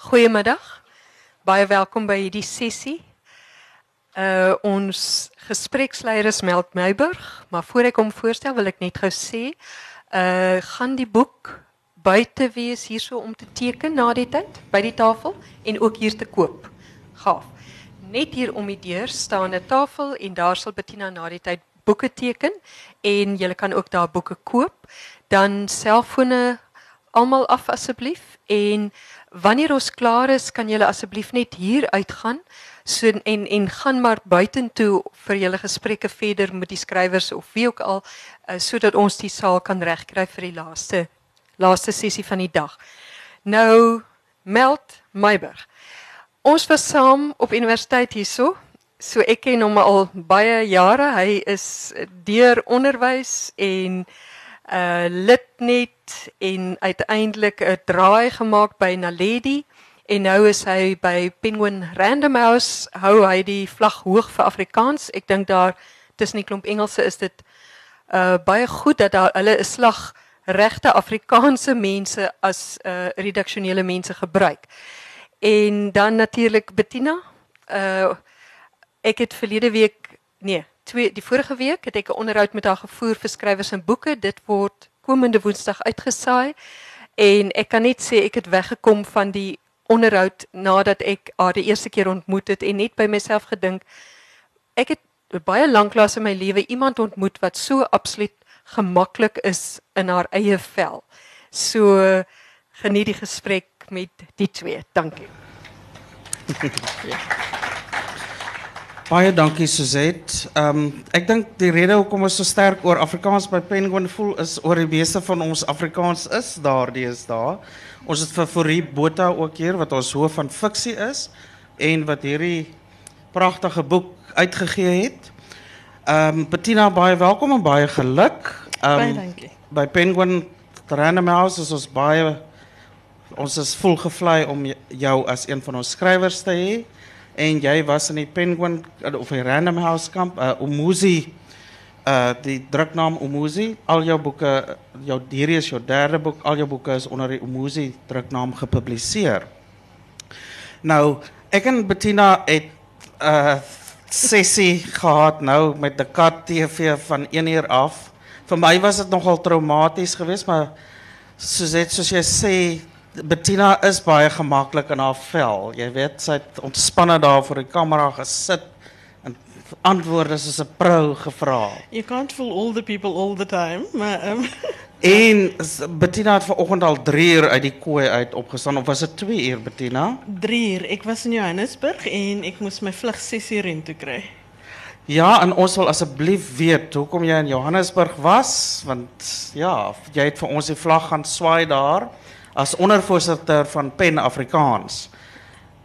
Goedemiddag. Baie welkom bij hierdie sessie. Uh ons gespreksleier is Meld Meiburg, maar voor ek hom voorstel wil ek net gou sê, uh gaan die boek buite wees hierso om te teken na die tyd by die tafel en ook hier te koop. Gaaf. Net hier om die deur staan 'n tafel en daar sal Bettina na die tyd boeke teken en jy kan ook daar boeke koop. Dan selfone almal af asseblief en wanneer ons klaar is kan julle asseblief net hier uitgaan so en en gaan maar buitentoe vir julle gesprekke verder met die skrywers of wie ook al uh, sodat ons die saal kan regkry vir die laaste laaste sessie van die dag. Nou meld Meiberg. Ons was saam op universiteit hierso. So ek ken hom al baie jare. Hy is deur onderwys en uh lid net en uiteindelik 'n draai gemaak by Naledi en nou is hy by Penguin Random House hou hy die vlag hoog vir Afrikaans. Ek dink daar tussen die klomp Engelse is dit uh baie goed dat daar hulle 'n slag regte Afrikaanse mense as uh redaksionele mense gebruik. En dan natuurlik Bettina. Uh ek het verlede week nee, twee die vorige week het ek 'n onderhoud met haar gevoer vir skrywers en boeke. Dit word komende Woensdag uitgesaai. En ek kan net sê ek het weggekom van die onderhoud nadat ek haar die eerste keer ontmoet het en net by myself gedink ek het baie lanklaas in my lewe iemand ontmoet wat so absoluut gemaklik is in haar eie vel. So geniet die gesprek met die twee. Dankie. Baie dankie Suzette. Um, ek dink die rede hoekom ons so sterk oor Afrikaans by Penguin voel is oor die meeste van ons Afrikaans is daardie is daar. Ons het vir Forie Botha ook hier wat ons hoof van fiksie is en wat hierdie pragtige boek uitgegee het. Ehm um, Bettina baie welkom en baie geluk. Um, baie dankie. By Penguin Random House is ons baie ons is volgevlei om jou as een van ons skrywers te hê en jy was in die Penguin of die Random House kamp uh, Umuzi uh die druknaam Umuzi al jou boeke jou hierdie is jou derde boek al jou boeke is onder die Umuzi druknaam gepubliseer. Nou ek en Bettina het uh, sessie gehad nou met die Kat TV van 1 uur af. Vir my was dit nogal traumaties geweest maar soos dit jy sê Bettina is baie gemaklik in haar vel. Jy weet sy het ontspanne daar voor die kamera gesit en antwoorde soos 'n pro gevra. You can't fool all the people all the time, maar um... En Bettina het vanoggend al 3 uur uit die kooi uit opgestaan of was dit 2 uur Bettina? 3 uur. Ek was in Johannesburg en ek moes my vlug 6 uur in toe kry. Ja, en ons wil asseblief weet hoekom jy in Johannesburg was want ja, jy het vir ons die vlag gaan swaai daar as ondervoorsitter van Pen Afrikaans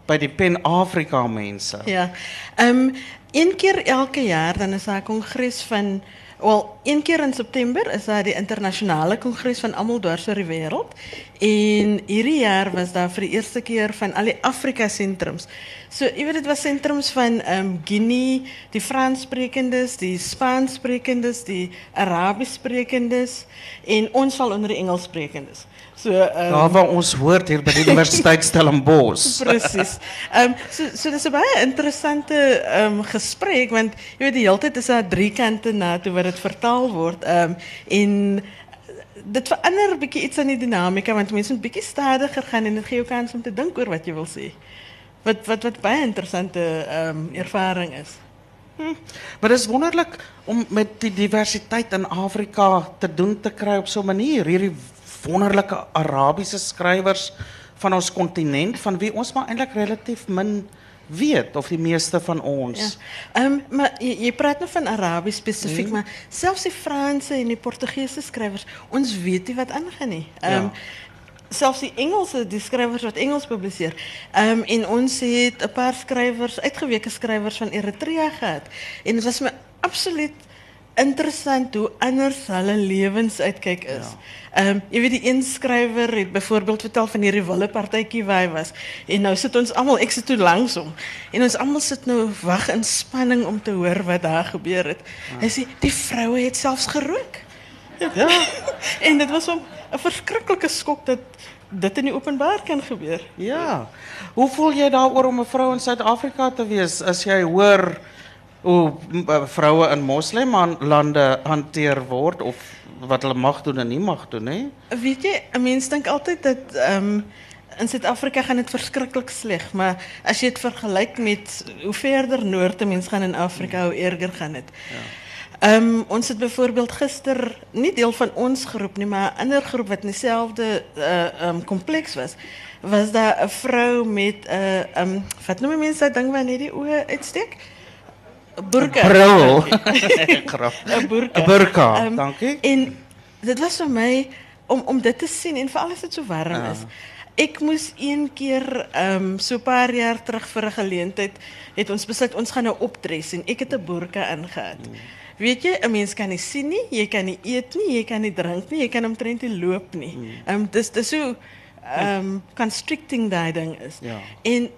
by die Pen Afrika mense. Ja. Ehm een keer elke jaar dan is daar 'n kongres van wel een keer in September is daar die internasionale kongres van almal dwars oor die wêreld en hierdie jaar was daar vir die eerste keer van al die Afrika sentrums. So jy weet dit was sentrums van ehm um, Guinea, die Franssprekendes, die Spaanssprekendes, die Arabieссprekendes en ons val onder die Engelssprekendes. So um, waar ons hoort hier by die Universiteit Stellenbosch. Presies. Ehm um, so so dis 'n baie interessante ehm um, gesprek want jy weet die hele tyd is daar drie kante na toe wat dit vertaal word. Ehm um, en dit verander 'n bietjie iets aan die dinamika want mense moet bietjie stadiger gaan en dit gee jou kans om te dink oor wat jy wil sê. Wat wat wat baie interessante ehm um, ervaring is. Hm. Maar het is wonderlijk om met die diversiteit in Afrika te doen te krijgen op zo'n manier. Hierdie wonderlike Arabiese skrywers van ons kontinent van wie ons maar eintlik relatief min weet of die meeste van ons. Ja. Ehm um, maar jy praat nou van Arabies spesifiek, hmm. maar selfs die Franse en die Portugese skrywers, ons weet nie wat aangaan nie. Ehm um, ja. Zelfs die Engelse, die schrijvers wat Engels publiceer. Um, en ons het een paar schrijvers, uitgeweken schrijvers van Eritrea gehad. En het was me absoluut interessant hoe anders hulle lewensuitkyk is. Ehm ja. um, jy weet die een skrywer het byvoorbeeld vertel van hierdie wille partytjie waar hy was en nou sit ons almal ek sit toe langs hom en ons almal sit nou wag in spanning om te hoor wat daar gebeur het. Ja. Hy sê die vroue het selfs gerook. Ja. en dit was hom 'n verskriklike skok dat dit in die openbaar kan gebeur. Ja. Hoe voel jy daaroor om 'n vrou in Suid-Afrika te wees as jy hoor hoe eh, vroue in moslimlande hanteer word of wat hulle mag doen en nie mag doen nie? Weet jy, 'n mens dink altyd dat ehm in Suid-Afrika gaan dit verskriklik sleg, maar as jy dit vergelyk met hoe verder noord 'n mens gaan in Afrika, hoe erger gaan dit. Ehm ons het byvoorbeeld gister nie deel van ons groep nie, maar 'n ander groep wat in dieselfde uh ehm kompleks was, was daar 'n vrou met uh, ehm wat noem mense daai ding net die oë uitsteek? Burka. Bril. Grap. 'n burka. Burka. Ehm, Dankie. En dit was vir my om om dit te sien en veral as dit so warm Ja. is. Ek moes een keer ehm so 'n paar jaar terug vir 'n geleentheid het ons besluit ons gaan nou opdres en ek het 'n burka ingehad. Weet jy, 'n mens kan nie sien nie, jy kan nie eet nie, jy kan nie drink nie, jy kan omtrent nie loop nie. Ehm um, dis dis so ehm constricting daai ding is. Ja. En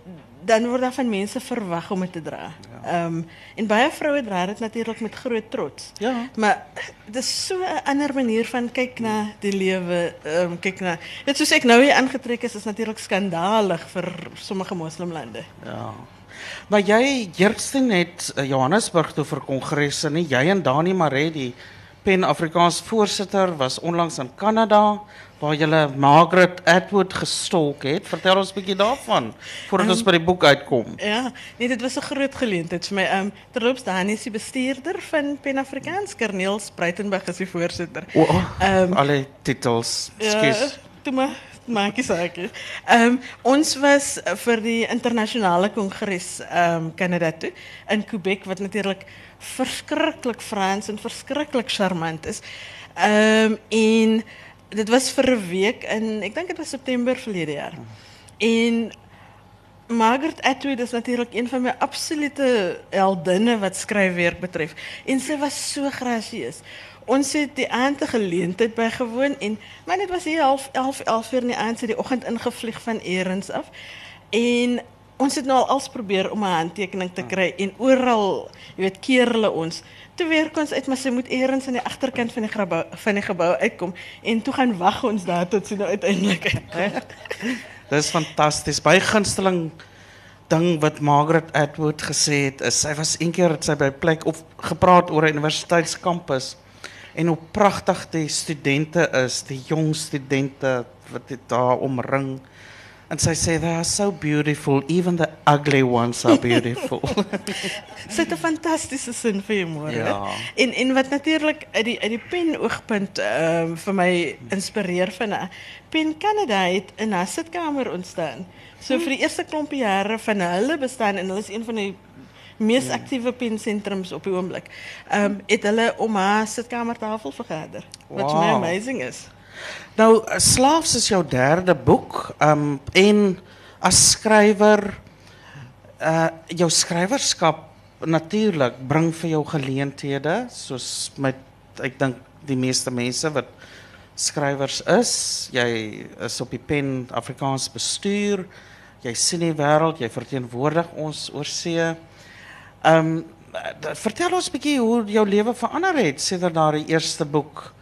dan word daar van mense verwag om dit te dra. Ehm en baie vroue dra dit natuurlik met groot trots. Ja. Maar dis so 'n ander manier van kyk na die lewe, ehm kyk na net soos ek nou hier aangetrek is is natuurlik skandalig vir sommige moslimlande. Ja. Maar jy heerste net uh, Johannesburg toe vir kongresse nie. Jy en Dani Maree die Pen Afrikaans voorsitter was onlangs in Kanada waar jy Margaret Atwood gestolk het. Vertel ons 'n bietjie daarvan voordat ons by die boek uitkom. Ja, nee, dit was 'n groot geleentheid vir my. Ehm um, terloops Dani is die bestuurder van Pen Afrikaans, Corneel Spruitenberg is die voorsitter. Oh, Ehm, alle titels. Ja, toe maar maak saak. Ehm ons was eh, vir die internasionale kongres ehm um, toe in Quebec wat natuurlik verskriklik Frans en verskriklik charmant is. Ehm en dit was vir 'n week in ek dink dit was September verlede jaar. En Margaret Atwood is natuurlijk een van mijn absolute heldinnen wat schrijfwerk betreft. En ze was zo gracieus. Ons het die aand geleentheid bygewoon en maar dit was hier half 11 11 uur in die aand, die oggend ingevlieg van Erens af. En ons het nou al als probeer om 'n handtekening te kry en oral, jy weet, keer hulle ons. Toe werk ons uit, maar sy moet Erens aan die agterkant van die gebou van uitkom en toe gaan wag ons daar tot sy nou uiteindelik. Dis fantasties. Baie gunsteling ding wat Margaret Atwood gesê het is was een keer het sy plek of gepraat oor 'n universiteitskampus en hoe pragtig die studente is, die jong studente wat dit daar omring. En sy sê they are so beautiful, even the ugly ones are beautiful. Sy het 'n fantastiese sin vir humor. Ja. En en wat natuurlik uit die uit die pen oogpunt ehm vir my inspireer van. Pen Canada het in haar sitkamer ontstaan. So vir die eerste klompie jare van hulle bestaan en hulle is een van die mees aktiewe pensentrums op die oomblik. Ehm um, het hulle om haar sitkamertafel vergader. Wat vir my Wow. amazing is. Nou, Slaafs is jou derde boek, um en as skrywer uh jou skrywerskap natuurlik bring vir jou geleenthede soos met ek dink die meeste mense wat skrywers is. Jy is op die pen Afrikaans bestuur. Jy sien die wêreld, jy verteenwoordig ons oor see. Um vertel ons 'n bietjie hoe jou lewe verander het sedert daardie eerste boek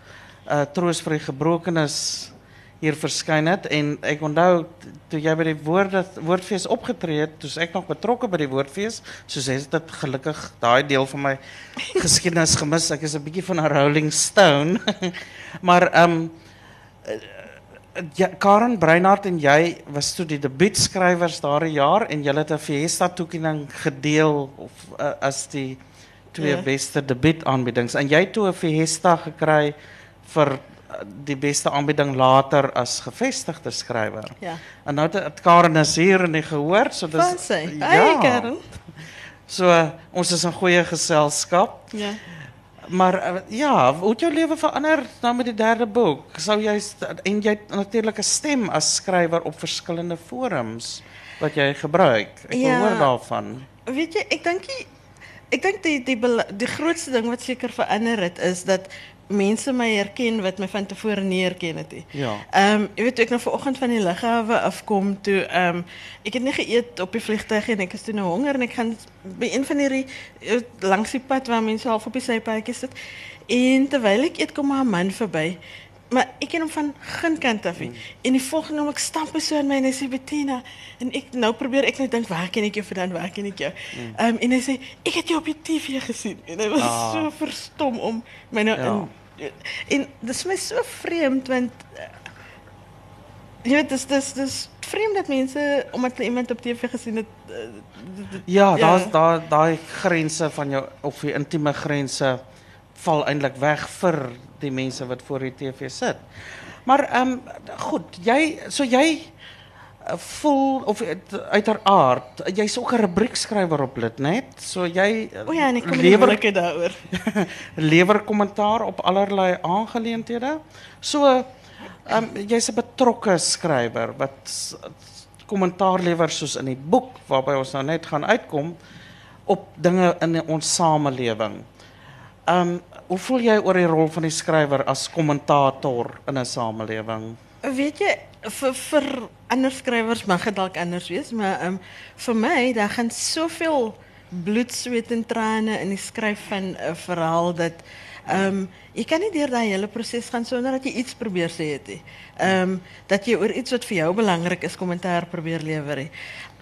uh Troos vir die Gebrokenes hier verskyn het en ek onthou t- toe jy by die woorde woordfees opgetree het, toe's ek nog betrokke by die woordfees, soos het dit gelukkig daai deel van my geskiedenis gemis. Ek is 'n bietjie van 'n Rolling Stone. maar ehm um, ja, Karen Breinhardt en jy was toe die debuutskrywers daardie jaar en julle het 'n Fiesta toekenning gedeel of uh, as die twee Ja. beste debuutaanbiedings en jy het toe 'n Fiesta gekry vir uh, die beste aanbieding later as gevestigde skrywer. Ja. En nou het Karen is hier en hy gehoor, so dis Van sy. Hey Karen. So uh, ons is in goeie geselskap. Ja. Maar uh, ja, hoe het jou lewe verander nou met die derde boek? Sou jy st- en jy het natuurlik 'n stem as skrywer op verskillende forums wat jy gebruik. Ek wil Ja. hoor daarvan. Weet jy, ek dink die ek dink die die die grootste ding wat seker verander het is dat mense my herken wat my van tevore nie herken het. Ja. Ehm um, jy weet toe ek nou vanoggend van die lughawe afkom toe ehm um, ek het nie geëet op die vliegtuig en ek is toe nou honger en ek gaan by een van hierdie eh, langs die pad waar mense half op die sypaadjie sit en terwyl ek eet kom maar 'n man verby maar ik ken hem van geen kant af. nie. En die volgende oomblik stamp hy so in my en hy sê Bettina en ek nou probeer ek net dink waar ken ek jou vandaan? Waar ken ek jou? Ehm um, en hy sê ek het jou op die TV gesien en hy was Ah. so verstom om my nou Ja. in en dit is my so vreemd want uh, jy weet dis dis dis vreemd dat mense omdat hulle iemand op TV gesien het uh, d- d- Ja, Ja. daar's daar daai grense van jou of die intieme grense val eintlik weg vir die mense wat voor die TV sit. Maar ehm um, goed, jy so jy uh, voel of het- uiteraard jy's ook 'n rubriekskrywer op Lit net. So jy uh, O ja, en ek kom lewer daaroor. lewer kommentaar op allerlei aangeleenthede. So ehm um, jy's 'n betrokke skrywer wat kommentaar lewer soos in die boek waarby ons nou net gaan uitkom op dinge in ons samelewing. Ehm um, hoe voel jy oor die rol van die skrywer as kommentator in 'n samelewing? Weet jy vir vir ander skrywers mag dit dalk anders wees, maar ehm um, vir my daar gaan soveel bloed, sweet en trane in die skryf van 'n verhaal dat ehm um, jy kan nie deur daai hele proses gaan sonder dat jy iets probeer sê het nie. Ehm um, dat jy oor iets wat vir jou belangrik is kommentaar probeer lewer nie.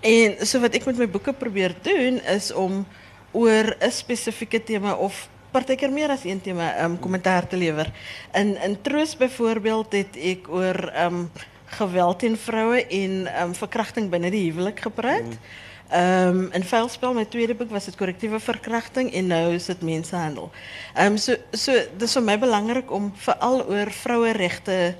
En so wat ek met my boeke probeer doen is om oor 'n spesifieke tema of partykeer meer as een tema um kommentaar te lewer. In in Troos byvoorbeeld het ek oor um geweld teen vroue en um verkrachting binne die huwelik gepraat. Um in Vuilspel my tweede boek was dit korrektiewe verkrachting en nou is dit mensenhandel. Um so so dis vir my belangrik om veral oor vroueregte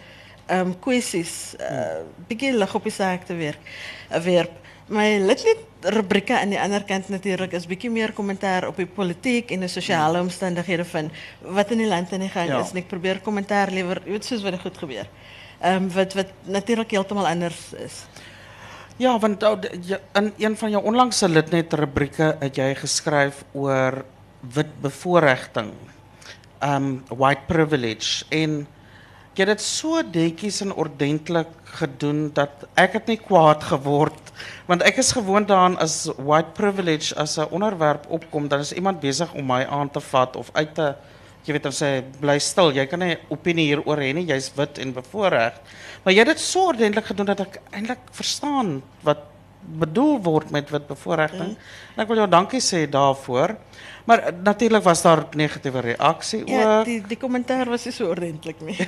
um kwessies uh bietjie lig op die saak te werk. My lidlid rubrieke aan die ander kant natuurlik is bietjie meer kommentaar op die politiek en die sosiale omstandighede van wat in die land aan die gang Ja. is en ek probeer kommentaar lewer, jy weet soos wat dit goed gebeur. Ehm wat wat natuurlik heeltemal anders is. Ja, want jy- in een van jou onlangse lidnet rubrieke het jy geskryf oor wit bevoordiging. Um white privilege en jy het dit so netjies en ordentlik gedoen dat ek het nie kwaad geword want ek is gewoond daaraan as white privilege as 'n onderwerp opkom dan is iemand besig om my aan te vat of uit te jy weet dan sê bly stil jy kan nie opinie hieroor hê nie jy's wit en bevoordeel maar jy het dit so ordentlik gedoen dat ek eintlik verstaan wat bedoel word met bevoordiging mm. en ek wil jou dankie sê daarvoor maar natuurlik was daar negatiewe reaksie Ja, ook die die kommentaar was nie so ordentlik nie.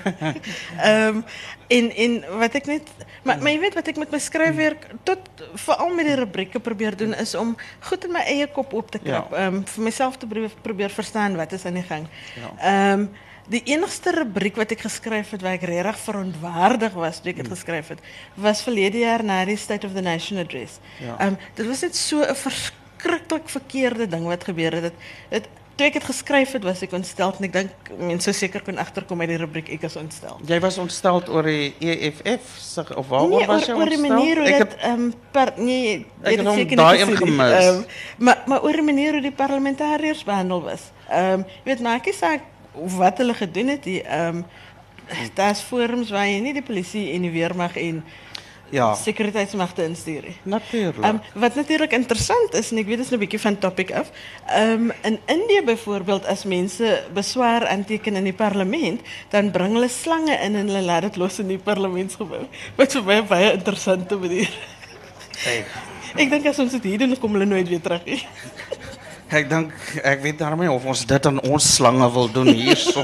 Ehm en en wat ek net maar maar jy weet wat ek met my skryfwerk tot veral met die rubrieke probeer doen is om goed in my eie kop op te krap. Ja. Ehm vir myself te probeer, probeer verstaan wat is aan die gang. Ja. Ehm die enigste rubriek wat ek geskryf het waar ek regtig verontwaardig was toe ek dit geskryf het, was verlede jaar na die State of the Nation address. Ja. Ehm dit was net so 'n verskriklik verkeerde ding wat gebeur het. Dit dit toe ek dit geskryf het, was ek ontstel en dink mense sou seker kon agterkom uit die rubriek ek is ontstel. Jy was ontstel oor die EFF of Nee, was jy oor, oor die ontstel? manier hoe het ehm per nee, jy het het dit hom seker daai nie een gesien nie. gemis. Ehm, maar maar oor die manier hoe die parlementariërs behandel was. Ehm jy weet maak nie saak wat hulle gedoen het nie. Ehm daar's forums waar jy nie die polisie en die weermag en ja, sekuriteitsmagte instuur nie. natuurlik. Um, wat natuurlijk interessant is, en ik weet het is een beetje van topic af. Um, in India bijvoorbeeld, als mensen bezwaar aantekenen in die parlement, dan brengen hulle slangen in en hulle laat het los in die parlementsgebouw. Wat mij een baie interessante manier. Hey, Ik denk als ons het hier doen, dan komen hulle nooit weer terug. nie. Ek dink ek weet daarmee of ons dit aan ons slange wil doen hierso.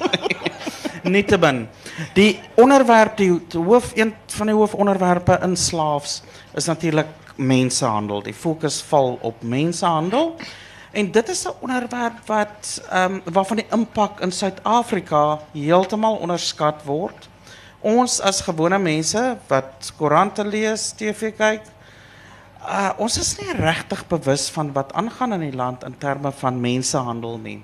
Nietemin. Die onderwerp die, hoof een van die hoofonderwerpe in slaafs is natuurlik mensenhandel. Die fokus val op mensenhandel. En dit is 'n onderwerp wat ehm um, waarvan die impak in Suid-Afrika heeltemal onderskat word. Ons as gewone mense wat koerante lees, TV kyk, Uh, ons is nie regtig bewus van wat aangaan in die land in terme van mensenhandel nie.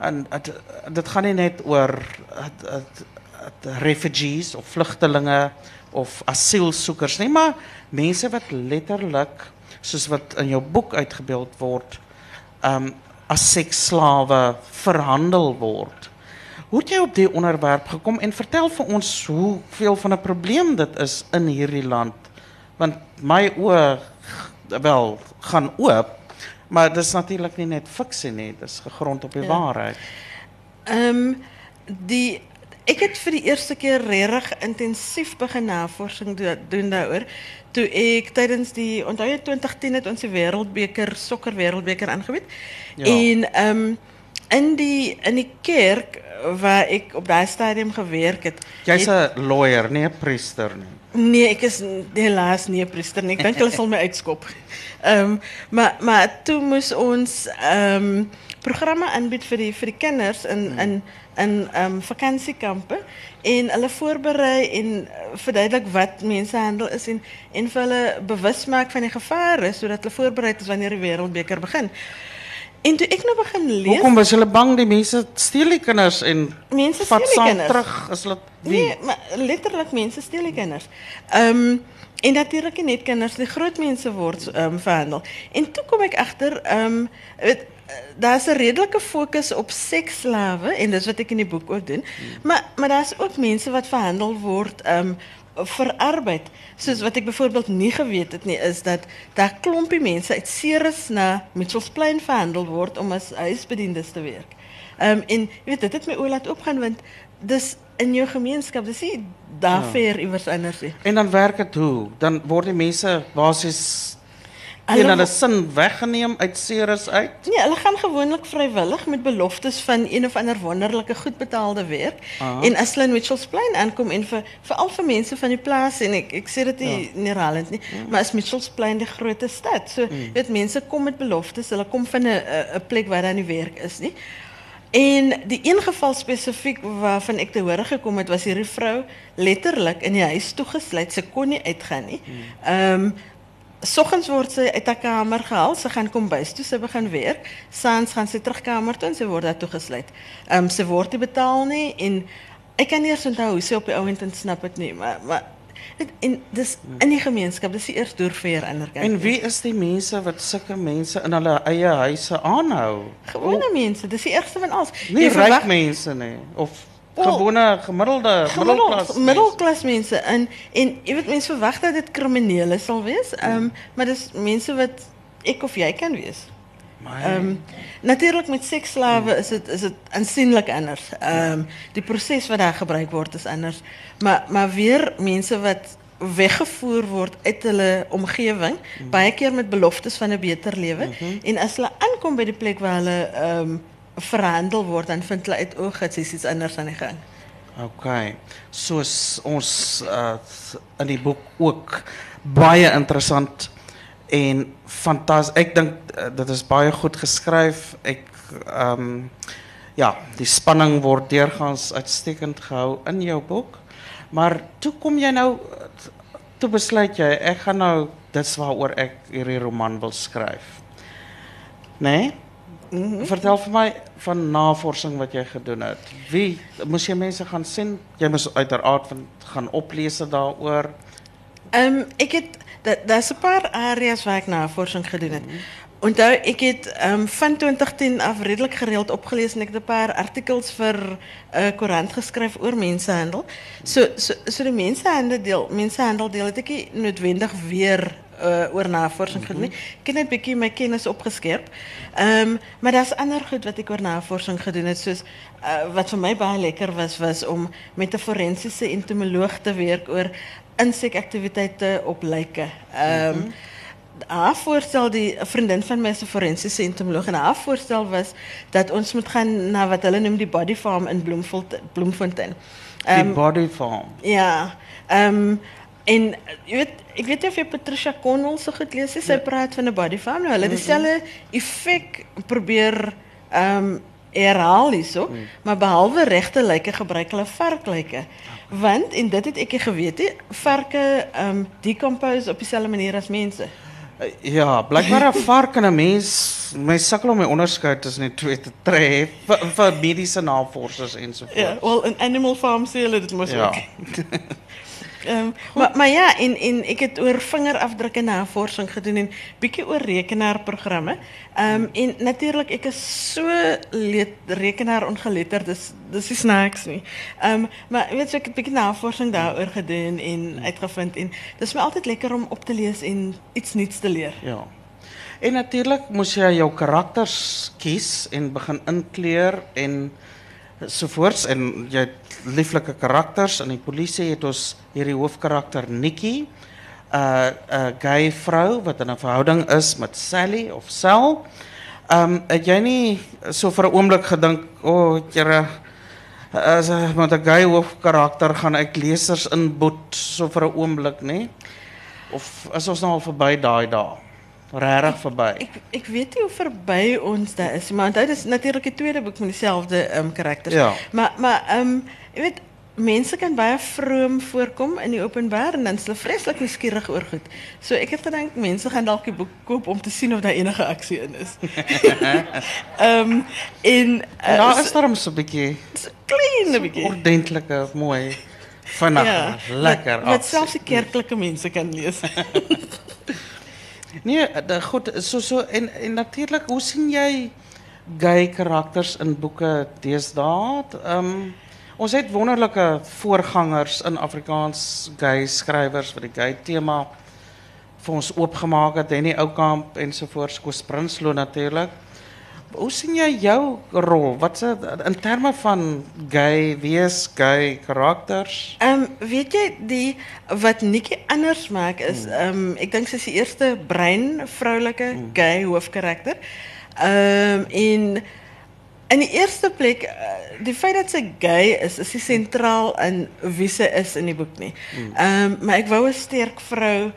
En dit dit gaan nie net oor het, het refugees of vlugtelinge of asielsoekers nie, maar mense wat letterlik soos wat in jou boek uitgebeeld word, um as seksslawe verhandel word. Hoe het jy op die onderwerp gekom en vertel vir ons hoeveel van 'n probleem dit is in hierdie land? Want my oë wel gaan oop, maar dis natuurlik nie net fiksie nie, dis gegrond op die Ja. waarheid. Ehm die ek het vir die eerste keer regtig intensief begin navorsing do, doen daaroor toe ek tydens die onthou jy 2010 het ons die wêreldbeker sokker wêreldbeker aangebied. Ja. En ehm um, in die in die kerk waar ek op daai stadium gewerk het. Jy's 'n lawyer, nie 'n priester nie. Nee, ek is helaas nie 'n priester. Ek dink hulle sal my uitskop. Ehm um, maar maar toe moes ons ehm um, programme aanbied vir die vir die kinders in in in ehm um, vakansiekampe en hulle voorberei en verduidelik wat mensenhandel is en en vir hulle bewus maak van die gevare sodat hulle voorbereid is wanneer die wêreldbeker begin. En toe ek nou begin lees, Hoekom was hulle bang die mense steel die kinders en Mense vat steel die saam kinders. terug hulle wie? Nee, maar letterlik mense steel die kinders. Ehm en natuurlik nie net kinders, die groot mense word ehm verhandel. En toe kom ek agter ehm weet daar's 'n redelike fokus op seksslawe en dis wat ek in die boek ook doen. Maar maar daar's ook mense wat verhandel word ehm vir arbeid. Soos wat ek byvoorbeeld nie geweet het nie is dat daar klompie mense uit Ceres na Mitchells Plain verhandel word om as huisbediendes te werk. Ehm en jy weet dit het my oë laat oopgaan want dis in jou gemeenskap, dis nie daar ver iewers anders nie. En dan werk dit hoe? Dan word die mense basies Hulle teen hulle sin weggeneem uit Ceres uit. Nee, hulle gaan gewoonlik vrywillig met beloftes van een of ander wonderlike goed betaalde werk. Aha. En as hulle in Mitchells Plain aankom en vir veral vir mense van die plaas en ek ek sê dit nie ja. herhalend nie, maar as Mitchells Plain die groot stad. So mm. weet mense kom met beloftes, hulle kom van 'n 'n 'n plek waar daar nie werk is nie. En die een geval spesifiek waarvan ek te hore gekom het, was hierdie vrou letterlik in die huis toegesluit. Sy kon nie uitgaan nie. Ehm um, Soggens word sy uit haar kamer gehaal, sy gaan kombuis toe, sy begin werk. Saans gaan sy terug kamer toe en sy word daar toegesluit. Ehm um, sy word nie betaal nie en ek kan nie eens onthou hoe sy op die ouend ontsnap het nie, maar maar en dis in die gemeenskap, dis die eers deur vir hier ander kant. En wie is die mense wat sulke mense in hulle eie huise aanhou? gewone mense, dis die ergste van alles. Nie Jy ryk verwag- mense nie of gewone gemiddelde middelklas. Middelklas mense en en jy weet mense verwag dat dit kriminele sal wees. Ehm um, maar dis mense wat ek of jy kan wees. Ehm um, natuurlik met seksslawe is dit is dit aansienlik anders. Ehm um, die proses wat daar gebruik word is anders. Maar maar weer mense wat weggevoer word uit hulle omgewing, baie keer met beloftes van 'n beter lewe en as hulle aankom by die plek waar hulle ehm um, verhandel word, dan vind hulle uit o, gits, is iets anders aan die gang. Okay. Soos ons uh in die boek ook baie interessant en fantasties. Ek dink uh, dit is baie goed geskryf. Ek ehm um, ja, die spanning word deurgaans uitstekend gehou in jou boek. Maar toe kom jy nou toe besluit jy ek gaan nou dis waaroor ek hierdie roman wil skryf. Nee? Vertel vir my van navorsing wat jy gedoen het. Wie moes jy mense gaan sien? Jy moes uiteraard van gaan oplees daaroor. Ehm ek het da- daar's 'n paar areas waar ek navorsing gedoen het. Onthou ek het ehm van 2010 af redelik gereeld opgelees en ek het 'n paar artikels vir 'n uh, koerant geskryf oor mensenhandel. So so so die mensenhandel deel, mensenhandel deel het ek nie noodwendig weer uh, oor navorsing gedoen nie. Ek het net bietjie my kennis opgeskerp. Ehm maar daar's ander goed wat ek oor navorsing gedoen het soos uh, wat vir my baie lekker was was om met 'n forensiese entomoloog te werk oor insekaktiwiteite op lyke. Ehm um, haar voorstel die vriendin van my is 'n forensiese entomoloog en haar voorstel was dat ons moet gaan na wat hulle noem die body farm in Bloemfontein Bloemfontein. Die body farm. Ja. Ehm en jy weet ek weet nie of jy Patricia Connell so goed lees nie. Sy praat van 'n body farm. Nou hulle dieselfde effek probeer ehm herhaal hierso, maar behalwe regte lyke gebruik hulle varklyke. Want en dit het ek geweet nie, varke ehm decompose op dieselfde manier as mense. Uh, Ja, blykbaar 'n vark en 'n mens, my sukkel om my onderskeid tussen die twee te tref vir, vir mediese navorsers en so Ja, wel in animal farm hulle dit mos Ja. ook. Ehm maar maar ja, en en ek het oor vingerafdrukke navorsing gedoen en bietjie oor rekenaarprogramme. Ehm en natuurlik ek is so leed, rekenaar ongeletterd, dis dis nie snaaks nie. Ehm maar weet so ek het bietjie navorsing daaroor gedoen en uitgevind en dis my altyd lekker om op te lees en iets nuuts te leer. Ja. En natuurlik moes jy jou karakters kies en begin inkleur en sovoorts en het lieflike karakters. In die polisie het ons hierdie hoofkarakter Nikki, 'n uh, 'n gay vrou wat in 'n verhouding is met Sally of Sel. Ehm um, het jy nie so vir 'n oomblik gedink, o, oh, Here, as uh, met 'n gay hoofkarakter gaan ek lesers inboet so vir 'n oomblik, nê? Of is ons nou al verby daai dae? Regtig verby. Ek ek weet nie hoe verby ons daar is, maar onthou dis natuurlik die tweede boek met dieselfde ehm um, karakters. Ja. Maar maar ehm um, jy weet mense kan baie vroom voorkom in die openbaar en dan is hulle vreeslik nuuskierig oor goed. So ek het gedink mense gaan dalk die boek koop om te sien of daar enige aksie in is. Ehm um, en uh, Daar is daarom so 'n bietjie klein bietjie. ordentlike mooi vinnig lekker wat, wat selfs die kerklike mense kan lees. Nee, de, goed, so so en en natuurlik, hoe sien jy gay karakters in boeke deesdae? Ehm ons het wonderlike voorgangers in Afrikaans gay skrywers wat die gay tema vir ons oopgemaak het, Henny Oukamp ensovoorts, Koos Prinsloo natuurlik. Hoe sien jy jou rol? Wat in terme van gay wees, gay karakters? Ehm weet jy die wat Nikki anders maak is ehm ek dink sy is die eerste brein vroulike gay hoofkarakter. Ehm en in die eerste plek eh, die feit dat sy gay is is nie sentraal in wie sy is in die boek nie. Ehm maar ek wou 'n sterk vrou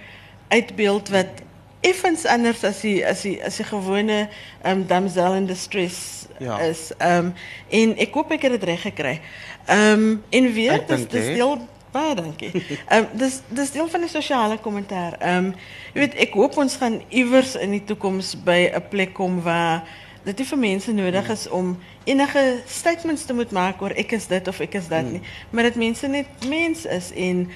uitbeeld wat effens anders as die as die as die gewone ehm um, damsel in distress Ja. is. Ehm en ek hoop ek het dit reg gekry. Ehm en weer Ek dis dink dis jy. deel baie dankie. Ehm dis dis deel van die sosiale kommentaar. Ehm jy weet ek hoop ons gaan iewers in die toekoms by 'n plek kom waar dit nie vir mense nodig is om enige statements te moet maak oor ek is dit of ek is dat nie, maar dat mense net mens is en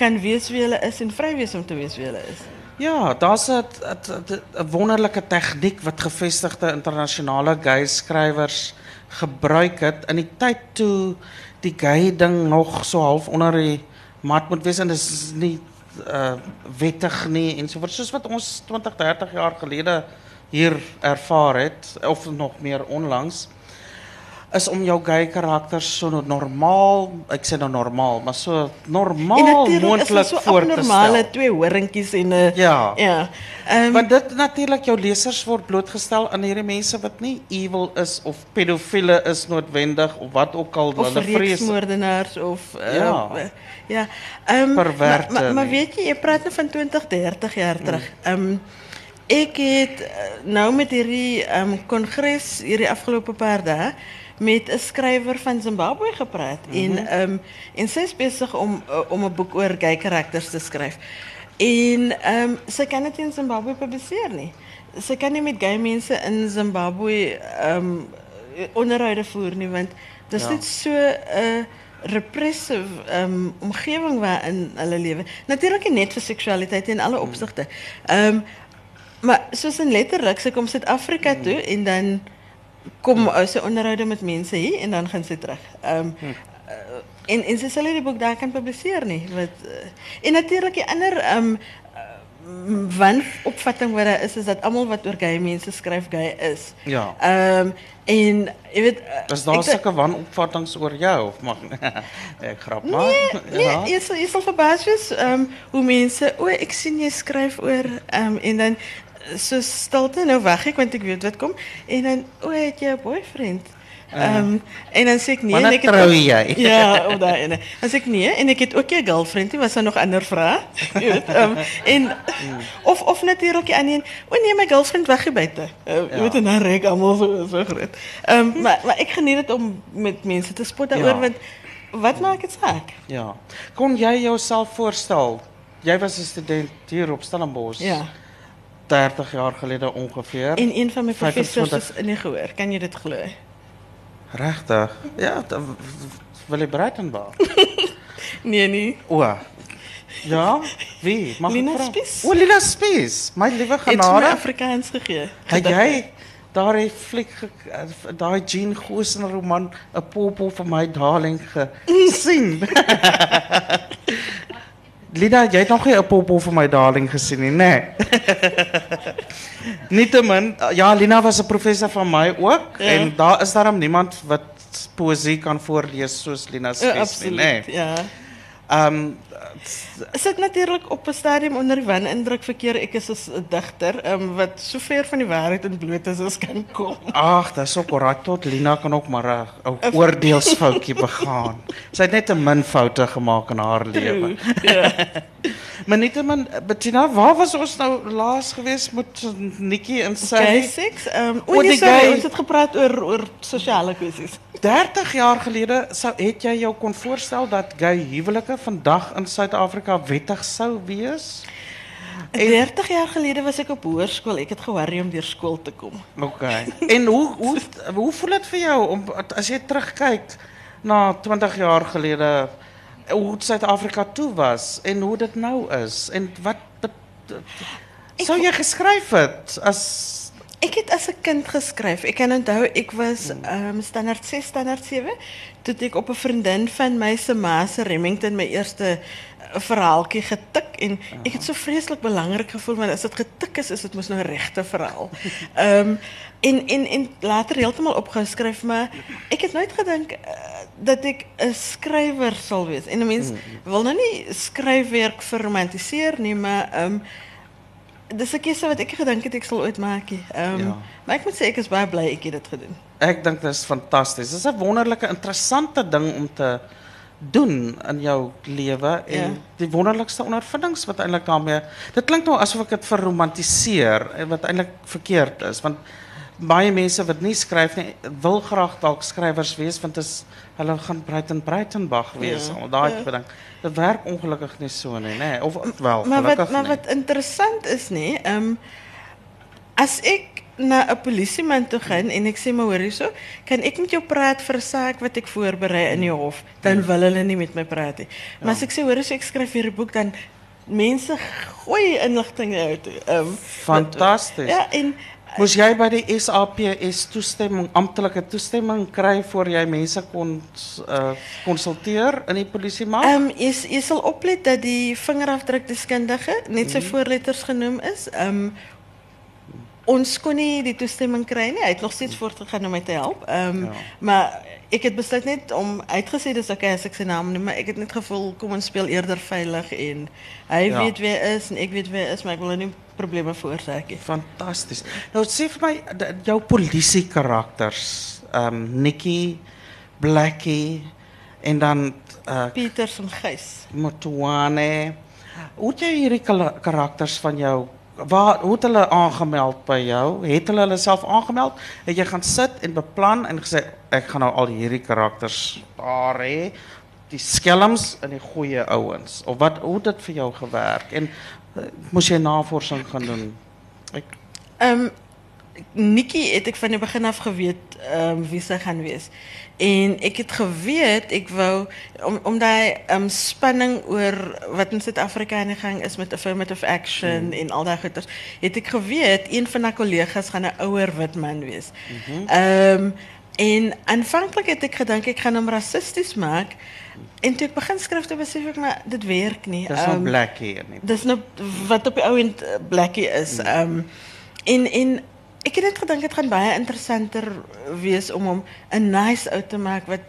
kan wees wie hulle is en vry wees om te wees wie hulle is. Ja, daar's 'n wonderlike tegniek wat gevestigde internasionale gay skrywers gebruik het. In die tyd toe die gay ding nog so half onder die mat moet wees en is nie uh wettig nie en so voort. Soos wat ons 20, 30 jaar gelede hier ervaar het of nog meer onlangs is om jou gay karakters so normaal, ek sê nou normaal, maar so normaal so voor te abnormale stel. twee horingkies en 'n Ja. Ja. Ehm Want dit natuurlik jou lesers word blootgestel aan hierdie mense wat nie evil is of pedofiele is noodwendig of wat ook al of reeksmoordenaars of uh, Ja. ja. Ehm Perverte maar, maar, maar weet jy, jy praat nou van 20, 30 jaar terug. Ehm ek het eh, nou met hierdie ehm kongres hierdie afgelope paar dae met 'n skrywer van Zimbabwe gepraat en ehm en sy is besig om eh, om 'n boek oor gay karakters te skryf. En ehm sy kan dit in Zimbabwe publiseer nie. Sy kan nie met gay mense in Zimbabwe ehm onderhoude voer nie want dit is Ja. net so 'n uh, repressive ehm omgewing waarin hulle lewe. Natuurlik net vir seksualiteit in alle opsigte. Ehm maar soos in letterlik sy kom Suid-Afrika toe en dan kom uh, sy onderhoude met mense hier en dan gaan sy terug. Ehm uh, en en sy sal die boek daar kan publiseer nie wat uh, en natuurlik die ander ehm um, wanopvatting wat daar is is dat almal wat oor gay mense skryf gay is. Ja. Ehm en jy weet Is daar sulke wanopvattinge oor jou of mag ek grap maar? Nee, nee, jy sal jy sal verbaas wees ehm hoe mense, o, ek sien jy skryf oor ehm en dan eh, so stilte nou wag ek want ek weet wat kom en dan o, het jy 'n boyfriend? Ehm en dan sê ek nee en ek trou ook- jy? Ja, of daai ene. Dan sê ek nee en ek het ook 'n girlfriend, nie was daar nog ander vrae? Jy weet, ehm en of of natuurlik die ander een, o nee, my girlfriend weg hier buite. Uh, jy Ja. weet en dan reik almal so so groot. Ehm maar maar ek geniet dit om met mense te spot daaroor Ja. want wat maak dit saak? Ja. Kon jy jouself voorstel? Jy was 'n student hier op Stellenbosch. Ja. 30 jaar gelede ongeveer. En een van my professors 25. is in die gehoor. Kan jy dit glo? Regtig? Ja, Willie Breitenberg. Nee nee. O. Ja, wie? Mag Lina? Spies. O, Lina Spies. My liewe Het vir my genade. Afrikaans gegee. Het jy daai fliek ge- eh, daai Jean Goosen roman 'n popo vir my darling gesien? Lida, jy het nog nie 'n popo vir my darling nê? Nee. Nietemin, ja, Lina was 'n professor van my ook Ja. en daar is daarom niemand wat poëzie kan Lina Ja, Spes nie, absoluut. nê? Ja. Ehm Sit natuurlik op 'n stadium onder die wanindruk verkeer ek is as 'n digter, um, wat so ver van die waarheid en bloot is kan kom. ag, dis ook reg tot Lina kan ook maar 'n ou oordeelsfoutjie begaan. Sy het net 'n min foute gemaak in haar lewe. Ja. Maar nietemin Bettina, waar was ons nou laas gewees met Nikki en Gay seks. Ehm O, o nee, sorry, ons het gepraat oor oor sosiale kwessies. 30 jaar gelede sou het jy jou kon voorstel dat gay huwelike vandag in Suid-Afrika wettig sou wees? En- 30 jaar gelede was ek op hoërskool. Ek het geworry om deur skool te kom. OK. En hoe hoe hoe voel dit vir jou om as jy terugkyk na 20 jaar gelede hoe Suid-Afrika toe was en hoe dit nou is en wat sou jy geskryf het as Ek het as 'n kind geskryf. Ek kan onthou ek was ehm um, standaard 6, standaard 7 toe het ek op 'n vriendin van my se ma se Remington my eerste eh, verhaaltjie getik en ek het so vreeslik belangrik gevoel want as dit getik is is dit mos nou 'n regte verhaal. Um, en en en later heeltemal opgeskryf maar ek het nooit gedink uh, dat ek 'n skrywer sal wees. En 'n mens wil nou nie skryfwerk verromantiseer nie, maar ehm um, dis 'n keuse wat ek gedink het ek sal ooit nie. Ehm Ja. maar ek moet sê ek is baie ek het dit gedoen. Ek dink dit is fantasties. Dit is 'n wonderlike interessante ding om te doen in jou lewe en Ja. die wonderlikste ondervindings wat eintlik daarmee dit klink nou asof ek dit verromantiseer en wat eintlik verkeerd is want baie mense wat nie skryf nie wil graag dalk skrywers wees want dit is hulle gaan Breiten Breitenbach wees Ja. al daai Ja. ding. Dit werk ongelukkig nie so nie, nê? Of wel, Maar wat maar wat interessant is nê, ehm as ek na 'n polisieman toe gaan en ek sê maar hoor hierso, kan ek met jou praat vir 'n saak wat ek voorberei in die hof, dan wil hulle nie met my praat nie. Maar as ek sê hoor hierso ek skryf hier 'n boek dan mense gooi inligting uit. Ehm Fantasties. Ja, en Moes jy by die SAPS toestemming, amptelike toestemming kry voor jy mense kon uh, konsulteer in die polisie mag? Ehm um, jy, jy sal oplet dat die vingerafdrukdeskundige net sy voorletters genoem is. Um, ons kon nie die toestemming nie. Hy het nog steeds voortgegaan om my te help. Ehm um, Ja. maar ek het besluit net om uitgesê dis okay as ek sy naam noem, maar ek het net gevoel kom ons speel eerder veilig en hy Ja. weet wie is en ek weet wie is, maar ek wil nie probleme veroorsaak nie. Fantasties. Nou sê vir my jou polisie karakters, ehm um, Nikki, Blackie en dan uh Pieters en Gys. Motuane. Hoe het jy hierdie kala- karakters van jou waar hoe het hulle aangemeld by jou? Het hulle hulle self aangemeld? Het jy gaan sit en beplan en gesê ek gaan nou al hierdie karakters daar? Die skelms en die goeie ouens. Of wat hoe dit vir jou gewerk? En uh, moes jy navorsing gaan doen? Ek Ehm um, Nikki het ek van begin af geweet um, wie sy gaan wees. En ek het geweet ek wou om om daai ehm um, spanning oor wat in Suid-Afrika aan die gang is met affirmative action en al daai goeters, het ek geweet een van haar kollegas gaan 'n ouer wit man wees. Ehm en aanvanklik het ek gedink ek gaan hom rassisties maak. En toe ek begin besef ek maar dit werk nie. dis nou Ehm, Blackie nie. Dis nou wat op die ou end eh, Blackie is. Ehm um, en en ek het net gedink dit gaan baie interessanter wees om hom 'n nice ou te maak wat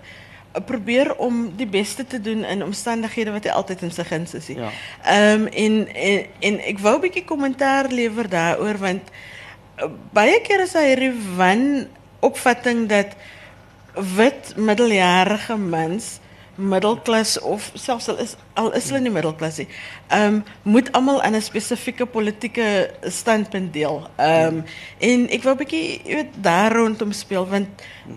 probeer om die beste te doen in omstandighede wat hy altyd in sy guns is. nie. Ja. Ehm en, en en ek wou 'n bietjie kommentaar lewer daaroor want eh, baie keer is daar hierdie wan opvatting dat wit middeljarige mans middelklas of selfs al is al is hulle nie middelklas nie. Ehm um, moet almal aan 'n spesifieke politieke standpunt deel. Ehm um, en ek wou 'n bietjie weet daar rondom speel want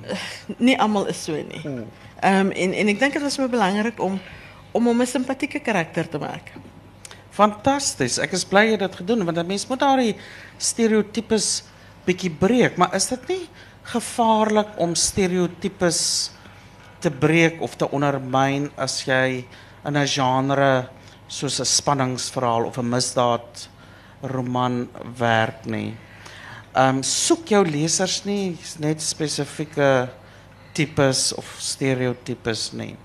uh, nie almal is so nie. Ehm um, en en ek dink dit was my belangrik om om hom 'n simpatieke karakter te maak. Fantasties. Ek is bly jy het dit gedoen want 'n mens moet daardie stereotypes bietjie breek, maar is dit nie gevaarlik om stereotypes te breek of te ondermyn as jy in 'n genre soos 'n spanningsverhaal of 'n misdaad roman werk nie? Ehm um, soek jou lesers nie net spesifieke tipes of stereotypes nie.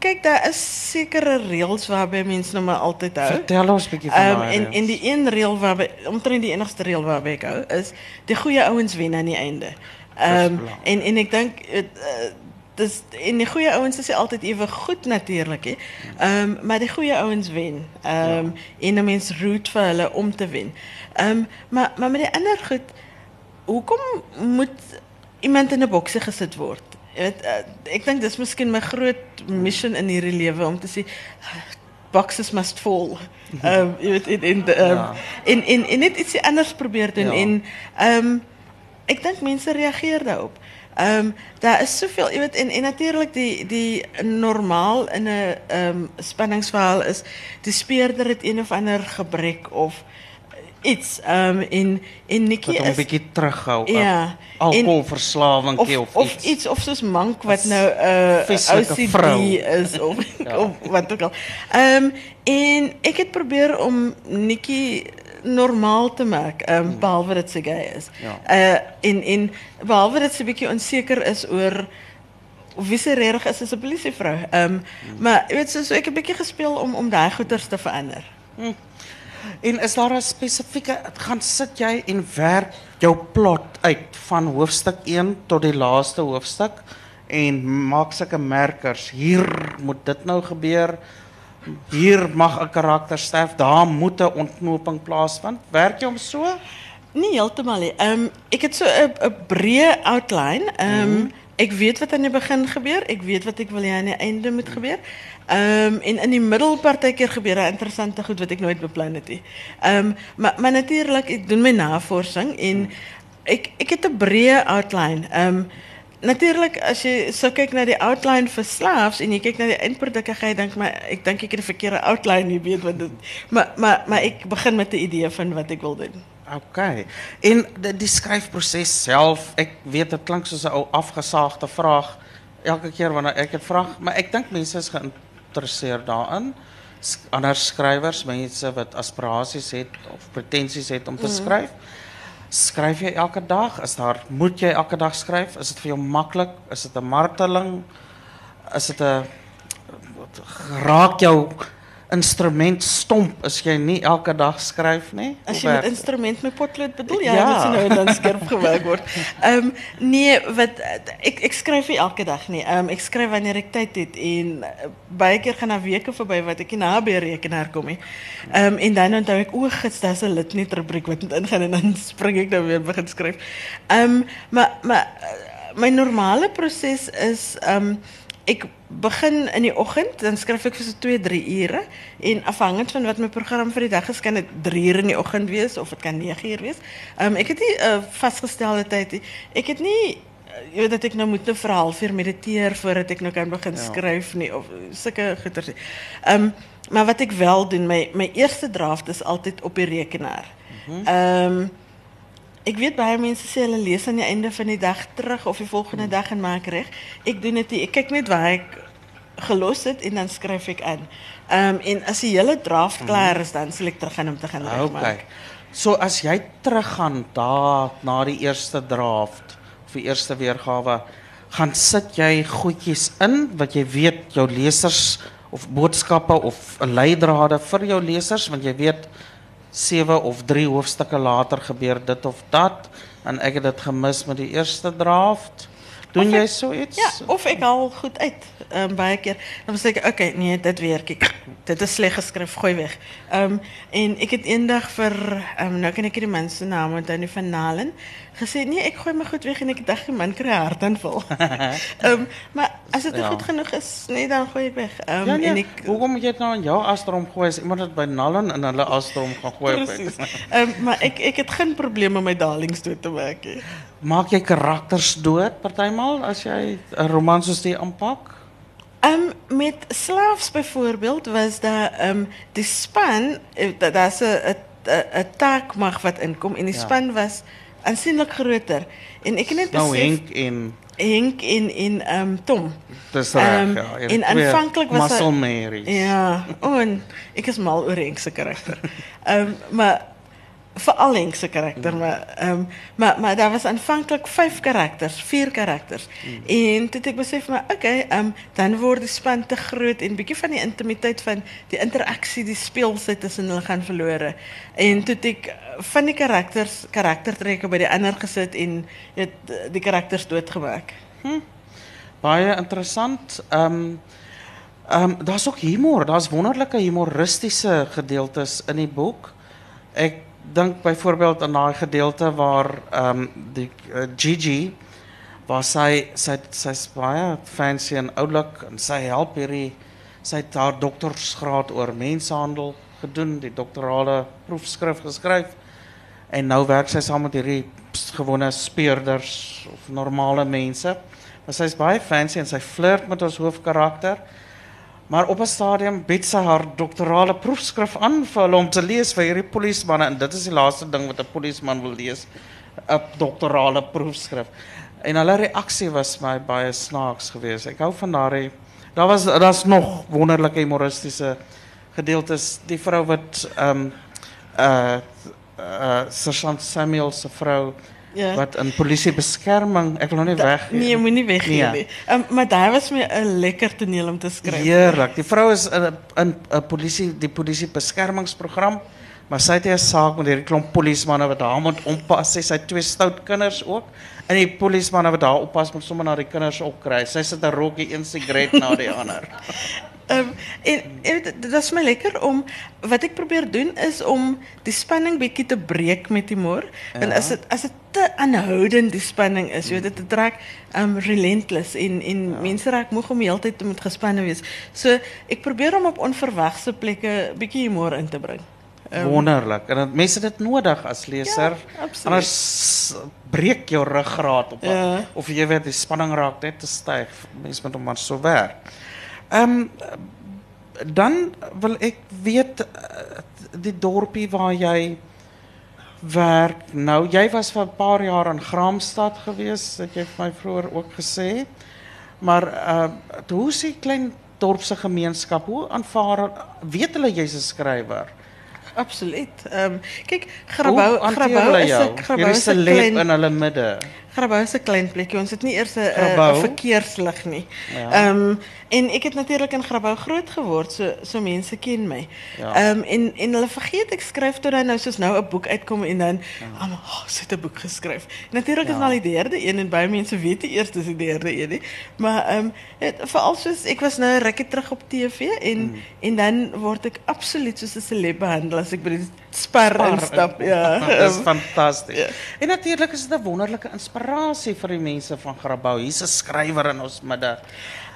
Kyk, daar is sekere reëls waarby mense nou maar altyd hou. Vertel ons bietjie van Ehm daai. en en die een reël waarby omtrent die enigste reël waarby ek hou is die goeie ouens wen aan die einde. Ehm belangrijk. en en dink het, uh, dis en die goeie ouens is altyd ewe goed natuurlik hè. Ehm maar die goeie ouens wen. Ehm en 'n mens hulle om te wen. Ehm maar maar met die ander goed hoekom moet iemand in 'n boksie gesit word? Jy weet uh, ek dink dis miskien my groot mission in hierdie lewe om te sê boxes must fall. Ehm jy weet in in de, um, Ja. en en en net ietsie anders probeer doen Ja. en ehm ek dink mense reageer daarop. Ehm daar is soveel, jy weet en en natuurlik die die normaal in 'n ehm spanningsverhaal is die speurder het een of ander gebrek of iets ehm en en Nikki Wat hom 'n is bietjie terughou. Ja, Alkoholverslawing of, of, of iets. iets of soos mank wat nou uh, Vieslike OCD vrou. is of Ja. of wat ook al. Ehm en ek het probeer om Nikki normaal te maak, ehm um, behalwe dat sy gay is. Ja. Uh en en behalwe dat sy 'n bietjie onseker is of wie sy regtig is as 'n polisievrou. Ehm um, maar jy weet so, so ek het 'n bietjie gespeel om om daai goeters te verander. En is daar 'n spesifieke gaan sit jy en werk jou plot uit van hoofstuk 1 tot die laaste hoofstuk en maak sulke merkers. Hier moet dit nou gebeur. Hier mag 'n karakter sterf. Daar moet 'n ontknoping plaasvind. Werk jy hom so? Nie heeltemal nie. Ehm um, ek het so 'n 'n breë outline. Ehm um, ek weet wat aan die begin gebeur, ek weet wat ek wil hê aan die einde moet gebeur. Ehm um, en in die middel partykeer gebeur daar interessante goed wat ek nooit beplan het nie. Ehm um, maar maar natuurlik ek doen my navorsing en ek ek het 'n breë outline. Ehm um, Natuurlik as jy so kyk na die outline vir slaafs en jy kyk na die eindproduk gaan jy dink maar ek dink ek het die verkeerde outline nie weet wat maar maar maar ek begin met 'n idee van wat ek wil doen. OK. En die, die skryfproses self, ek weet dit klink soos 'n ou afgesaagde vraag elke keer wanneer ek dit vra, maar ek dink mense is geïnteresseerd daarin. S ander skrywers, mense wat aspirasies het of pretensies het om te skryf. Skryf jy elke dag? Is daar moet jy elke dag skryf? Is dit vir jou maklik? Is dit 'n marteling? Is dit 'n raak jou instrument stomp as jy nie elke dag nie? As Hoe jy met instrument met potlood bedoel, ja, Ja. ja. dit nou dan skerp gewerk word. Ehm um, nee, wat ek ek skryf nie elke dag nie. Ehm um, ek skryf wanneer ek tyd het en uh, baie keer gaan daar weke verby wat nie na 'n rekenaar kom. Ehm um, en dan onthou ek o, gits, daar's 'n litnet rubriek wat moet ingaan en dan spring ek nou weer begin. Ehm um, maar maar uh, my normale proses is ehm um, ek begin in die oggend, dan skryf ek vir so 2, 3 ure en afhangend van wat my program vir die dag is, kan dit 3 ure in die oggend wees of dit kan 9 uur wees. Ehm um, het nie 'n uh, vasgestelde tyd nie. Ek het nie uh, jy weet dat ek nou moet 'n verhaal vir mediteer voordat ek nou kan begin Ja. skryf nie of goeters nie. Ehm um, maar wat ek wel doen, my my eerste draft is altyd op die rekenaar. Ehm um, Ek weet baie mense sê hulle lees aan die einde van die dag terug of die volgende dag en maak reg. Ek doen dit nie. Ek kyk net waar ek gelos het en dan skryf ek aan. Ehm um, en as die hele draft klaar is dan sal ek terug gaan om te gaan regmaak. Okay. So as jy teruggaan daar na die eerste draft of die eerste weergawe, gaan sit jy goedjies in wat jy weet jou lesers of boodskappe of leidrade vir jou lesers want jy weet 7 of 3 hoofstukke later gebeur dit of dat en ek het dit gemis met die eerste draft. Doen Of jy ek- so iets? Ja, of ek haal goed uit. Ehm um, baie keer dan sê ek okay, nee, dit werk ek. Dit is sleg geskryf, gooi weg. Ehm um, en het eendag vir ehm um, nou kan ek nie die man se naam onthou nie van Nalen gesê nee, ek gooi my goed weg en ek dink die man 'n hartaanval. Ehm um, maar Ja. ja. goed genoeg is, nee, dan gooi ek weg. Ehm um, Ja, nee. en ek Hoekom moet dit nou in jou astrom gooi as iemand dit by Nallen in hulle astrom gaan gooi? op- Presies. Ehm um, maar ek het geen probleem om my darlings dood te nie. Maak jy karakters dood partymal as jy 'n roman soos die aanpak? Um, met slaafs bijvoorbeeld was daar um, die span, eh, da- daar's 'n 'n- 'n- 'n taakmag wat inkom en die span was aansienlik groter. En het net Nou besef Henk en Henk en en um, Tom. dis reg Ehm, ja. en twee aanvanklik was Muscle Marys. Ja, oh, en ek is mal oor Henk karakter. Um, maar Veral Henk karakter, maar ehm maar maar daar was aanvanklik vyf karakters, vier karakters. En toe het ek besef maar okay, ehm dan word die span te groot en bietjie van die intimiteit van die interaksie, die speelsheid tussen hulle gaan verlore. En toe het ek van die karakters karaktertrekke by die ander gesit en het die karakters doodgemaak. Baie interessant. Ehm um, ehm um, daar's ook humor. Daar's wonderlike humoristiese gedeeltes in die boek. Ek dink byvoorbeeld aan daai gedeelte waar ehm die uh, Gigi waar sy sy sy's fancy en oulik en sy help hierdie sy het haar doktorsgraad oor mensenhandel gedoen, die doktorale proefskrif geskryf. En nou werk sy saam met hierdie gewone speurders of normale mense. Maar sy's baie fancy en sy flirt met ons hoofkarakter. Maar op 'n stadium bied sy haar doktorale proefskrif aan om te lees vir hierdie polismanne en dit is die laaste ding wat 'n polisman wil lees, 'n doktorale proefskrif. En hulle reaksie was my baie snaaks geweest. Ek hou van daardie daar was daar's nog wonderlike humoristiese gedeeltes. Die vrou wat ehm um, uh Ja. wat in polisiebeskerming, ek wil nou nie weg. Nee, moenie weggee Nee. nie. Um, maar daar was my 'n lekker toneel om te skryf. Heerlik. Die vrou is in 'n 'n polisie die polisie beskermingsprogram, maar sy het 'n saak met hierdie klomp polismanne wat haar moet oppas. Sy sy het twee stout kinders ook. En die polismanne wat haar oppas moet sommer na die kinders opkry. Sy sit 'n rokkie een sigaret na die ander. Um, en, en dit is my lekker om wat ek probeer doen is om die spanning bietjie te breek met humor. En Ja. as dit as dit te aanhoudend die spanning is, weet dit raak um relentless en en ja. mense raak moeg om hele tyd te moet gespanne wees. So ek probeer om op onverwagse plekke bietjie humor in te bring. Um, Wonderlik. En dat dit nodig as leser. Ja, absoluut. Anders breek jou ruggraat op. Of jy weet die spanning raak net te. Mense moet hom maar so werk. Ehm dan wil ek weet eh, die dorpie waar jy werk. Nou, jy was vir 'n paar jaar in Graamsstad gewees, het jy vir my vroeër ook gesê. Maar uh hoe is die klein dorpse gemeenskap? Hoe aanvaar weet hulle jy's 'n skrywer? Absoluut. Ehm um, kyk, Grabouw Grabouw is? 'n Grabouw is 'n klein in hulle midde. Grabouw is 'n klein plekkie. Ons het nie eers 'n 'n- Grabouw? 'n verkeerslig nie. Ja. Ehm en ek het natuurlik in Grabouw groot geword, so so mense ken my. Ja. Ehm en en hulle vergeet skryf tot dan nou soos nou 'n boek uitkom en dan almal, oh, sy het 'n boek geskryf. Natuurlik is Ja. nou die derde een en baie mense weet nie eers dis die derde een nie. Maar ehm het veral soos ek was nou 'n rukkie terug op TV en Hmm. en dan word ek absoluut soos 'n celeb behandel as ek by die spar instap. Ja. Dis ehm, fantasties. ja. En natuurlik is dit 'n wonderlike inspirasie vir die mense van Grabouw. Hier's 'n skrywer in ons midde.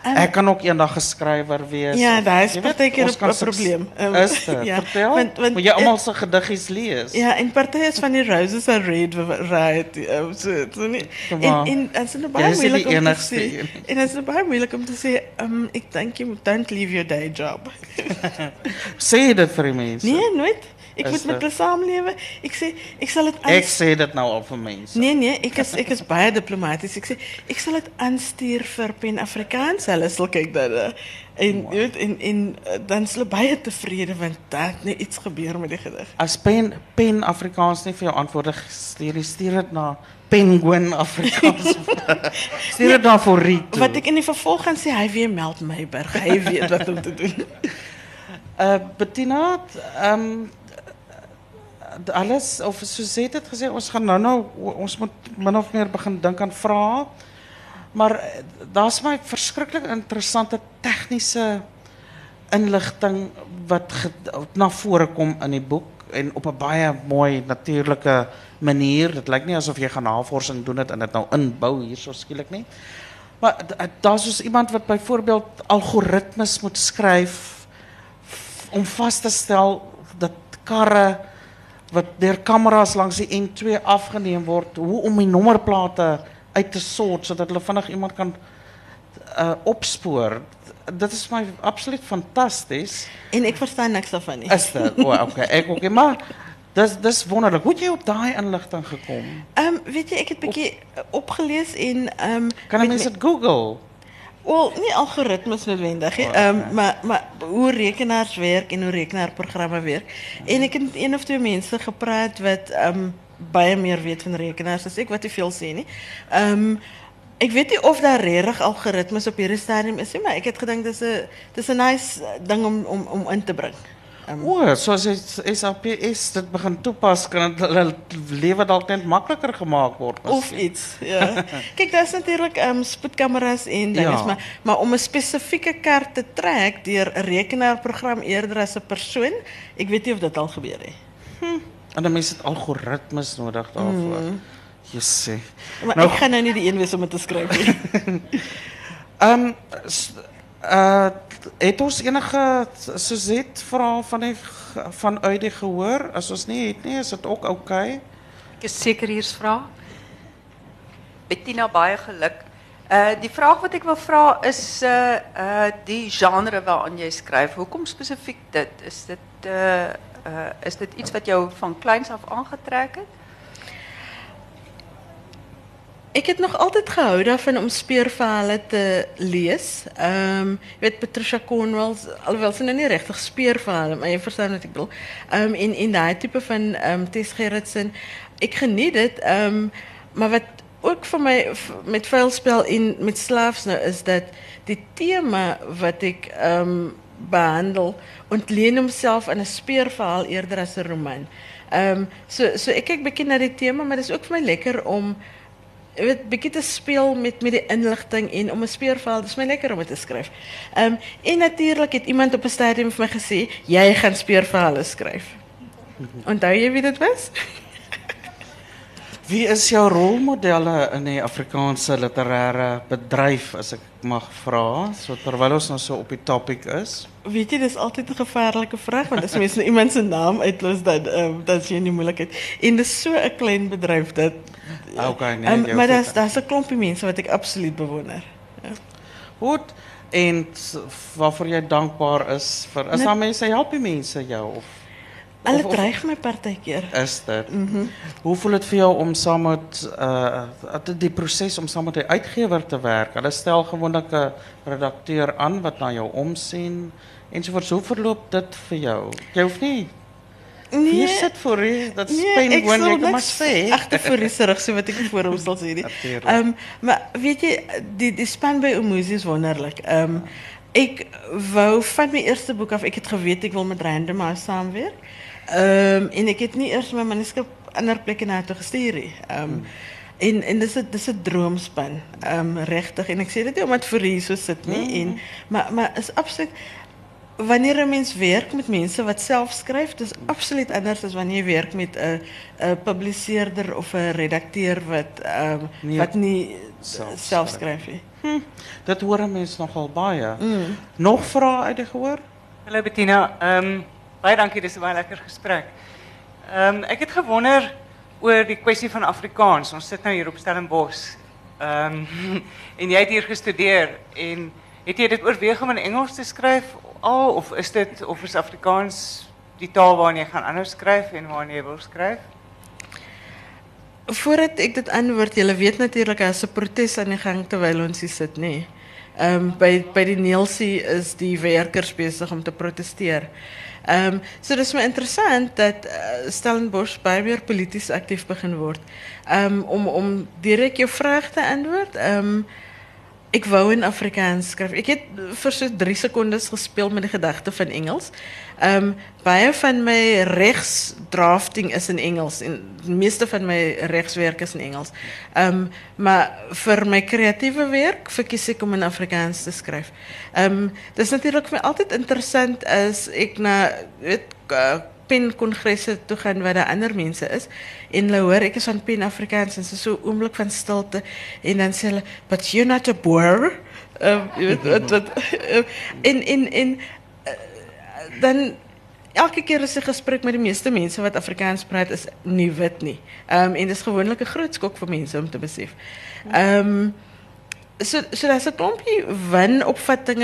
ek kan ook eendag 'n skrywer wees. Ja, daar is partykeer 'n- 'n suks- probleem. Ehm, Is dit? ja, Vertel. want- want- Moet jy almal se gediggies lees? Ja, en party is van die Roses are Red variety. Um, so, so nie. En dit is nou Jy baie is moeilik die om te sê. een. En dit is nou baie moeilik om te sê, um ek dink jy moet don't leave your day job. Sê dit vir die mense. Nee, nooit. Is moet met hulle saamlewe. Ek sê ek sal dit Ek sê dit nou al vir mense. Nee nee, ek is ek is baie diplomaties. Ek sê ek sal dit aanstuur vir Pen Afrikaans. Hulle sal kyk dan uh, en jy weet en en uh, dan is hulle baie tevrede want daar het net iets gebeur met die gedig. As pen pen Afrikaans nie vir jou antwoorde stuur, stuur dit na Penguin Afrikaans. stuur dit na Forrie toe. Wat ek in die vervolg gaan sê, hy weer meld Meiberg. Hy weet wat om te doen. Uh Bettina, um, alles of soos het gesê ons gaan nou nou ons moet min of meer begin dink aan vrae. Maar eh, daar's my verskriklik interessante tegniese inligting wat ge, na vore kom in die boek en op 'n baie mooi natuurlike manier. Dit lyk nie asof jy gaan navorsing doen dit en dit nou inbou hierso skielik nie. Maar d- daar's soos iemand wat byvoorbeeld algoritmes moet f- om vas te stel dat karre wat deur kameras langs die N2 afgeneem word, hoe om die nommerplate uit te sort sodat hulle vinnig iemand kan uh opspoor. Dit is my absoluut fantasties. En ek verstaan niks daarvan nie. Is dit? O, oh, okay. Ek nie, maar dis dis wonderlik. Hoe jy op daai inligting gekom? Ehm um, weet jy, ek het bietjie uh, opgelees en ehm um, Kan 'n dit Google? Wel, niet algoritmes noodwendig, hè. Oh, um, maar, maar hoe rekenaars werken en hoe rekenaarprogrammen werken. En ik heb met één of twee mensen gepraat wat um, meer weet van rekenaars as ek wat te veel sê nie. Ehm um, ek weet nie of daar regtig algoritmes op hierdie stadium is maar ek het gedink dis 'n dis 'n nice ding om om om in te bring. Um, o, soos SAPS dit begin toepas kan dit hulle lewe dalk net makliker gemaak word of iets. Ja. Kyk, daar's natuurlik ehm um, spoedkameras en ja. maar maar om 'n spesifieke kaart te trek deur 'n rekenaarprogram eerder as 'n persoon, ek weet nie of dit al gebeur het. Hm. En dan is het algoritmes nodig daarvoor. Mm. Jessie. Maar nou, ik ga nou niet die een wees om het te schrijven. Ehm uh het ons enige Suzette verhaal van vanuit die gehoor? As ons nie het nie, is dit ook oukei. Okay? Ek is seker hier's vra. Bettina baie geluk. Uh die vraag wat ek wil vra is uh uh die genre waaraan jy skryf. Hoekom spesifiek dit? Is dit uh uh, is dit iets wat jou van kleins af aangetrek het? Ik heb nog altijd gehouden daarvan om speerverhalen te lezen. Um, je weet, Patricia Cornwell, alhoewel ze nou niet rechtig speerverhalen, maar je verstaat wat ik bedoel. In, in dat type van um, Tess Gerritsen, ik geniet het. Um, maar wat ook voor mij met vuilspel in met slaafs nou is dat die thema wat ik behandel ontleen homself aan 'n speurverhaal eerder as 'n roman. Ehm um, so so ek kyk bietjie na die tema, maar dit is ook vir my lekker om weet te speel met met die inligting en om 'n speurverhaal, dit is my lekker om dit te. Ehm um, en natuurlik het iemand op 'n stadium vir my gesê, jy gaan speurverhale skryf. Onthou jy wie dit was? Wie is jouw rolmodellen in die Afrikaanse literaire bedrijf, als ik mag vragen? So, terwijl ons nou zo op die topic is. Weet je, dat is altijd een gevaarlijke vraag, want als mensen iemand zijn naam uitlost, dan um, dat is je niet moeilijkheid. En dat is zo'n klein bedrijf. Dat, ah, okay, nee, um, maar dat is, dat is een klompje mensen wat ik absoluut bewonder. Ja. Goed. En waarvoor jij dankbaar is voor. Is dat mensen, help je mensen jou? Of? Hulle dreig my partykeer. Is dit? Mhm. Hoe voel dit vir jou om saam met uh die proses om saam met 'n uitgewer te werk? Hulle stel gewoonlik 'n redakteur aan wat na jou omsien ensovoorts. Hoe verloop dit vir jou? Jy hoef nie Nee, Hier sit voor u, dat is nee, maar sê. Agter voor u terug so wat ek voor sê nie. Ehm um, maar weet jy die die span by Umuzi is wonderlik. Ehm um, ek wou van my eerste boek af, ek het geweet ek wil met Random House saamwerk. Um, en ik heb niet eerst mijn manuscript andere plekken naartoe gestuurd. Um. En, en dat is een droomspan, um, rechtig. En ik zeg het niet omdat het voor je zo zit. Nie. Hmm. En, maar maar is absoluut... Wanneer een mens werkt met mensen wat zelf schrijft, is absoluut anders dan wanneer je werkt met een, een publiceerder of een redacteur wat, um, nee, wat niet zelf schrijft. Hm. Dat horen mensen nogal bij. Mm. Nog vragen uit de gehoor? Hallo Bettina. Um, Baie dankie, dis 'n baie lekker gesprek. Ehm um, ek het gewonder oor die kwessie van Afrikaans. Ons sit nou hier op Stellenbosch. Ehm um, en jy het hier gestudeer en het jy dit oorweeg om in Engels te skryf of is dit of is Afrikaans die taal waarin jy gaan anders skryf en waarin jy wil skryf? Voordat ek dit antwoord, jy weet natuurlik as 'n protes aan die gang terwyl ons hier sit, nê. Nee. Ehm um, by die Neelsie is die werkers besig om te proteseer. Ehm um, so dis my interessant dat uh, Stellenbosch baie meer polities aktief begin word. Ehm om om direk jou vraag te antwoord. Ehm ek wou in Afrikaans skryf. Ek het vir so 3 sekondes gespeel met die gedagte van Engels. Ehm um, van my regsdrafting is in Engels en die meeste van my regswerk is in Engels. Ehm maar vir my kreatiewe werk verkies ek om in Afrikaans te skryf. Ehm um, dis natuurlik vir my altyd interessant as ek na weet penkongresse toe gaan waar daar ander mense is en hulle hoor ek is van Pen Afrikaans en so 'n oomblik van stilte en dan sê hulle but you're not a boer. In in in dan elke keer as ek gesprek met die meeste mense wat Afrikaans praat is nie wit nie. Ehm um, en dis gewoonlik 'n groot skok vir mense om te besef. Ehm um, so so daar's 'n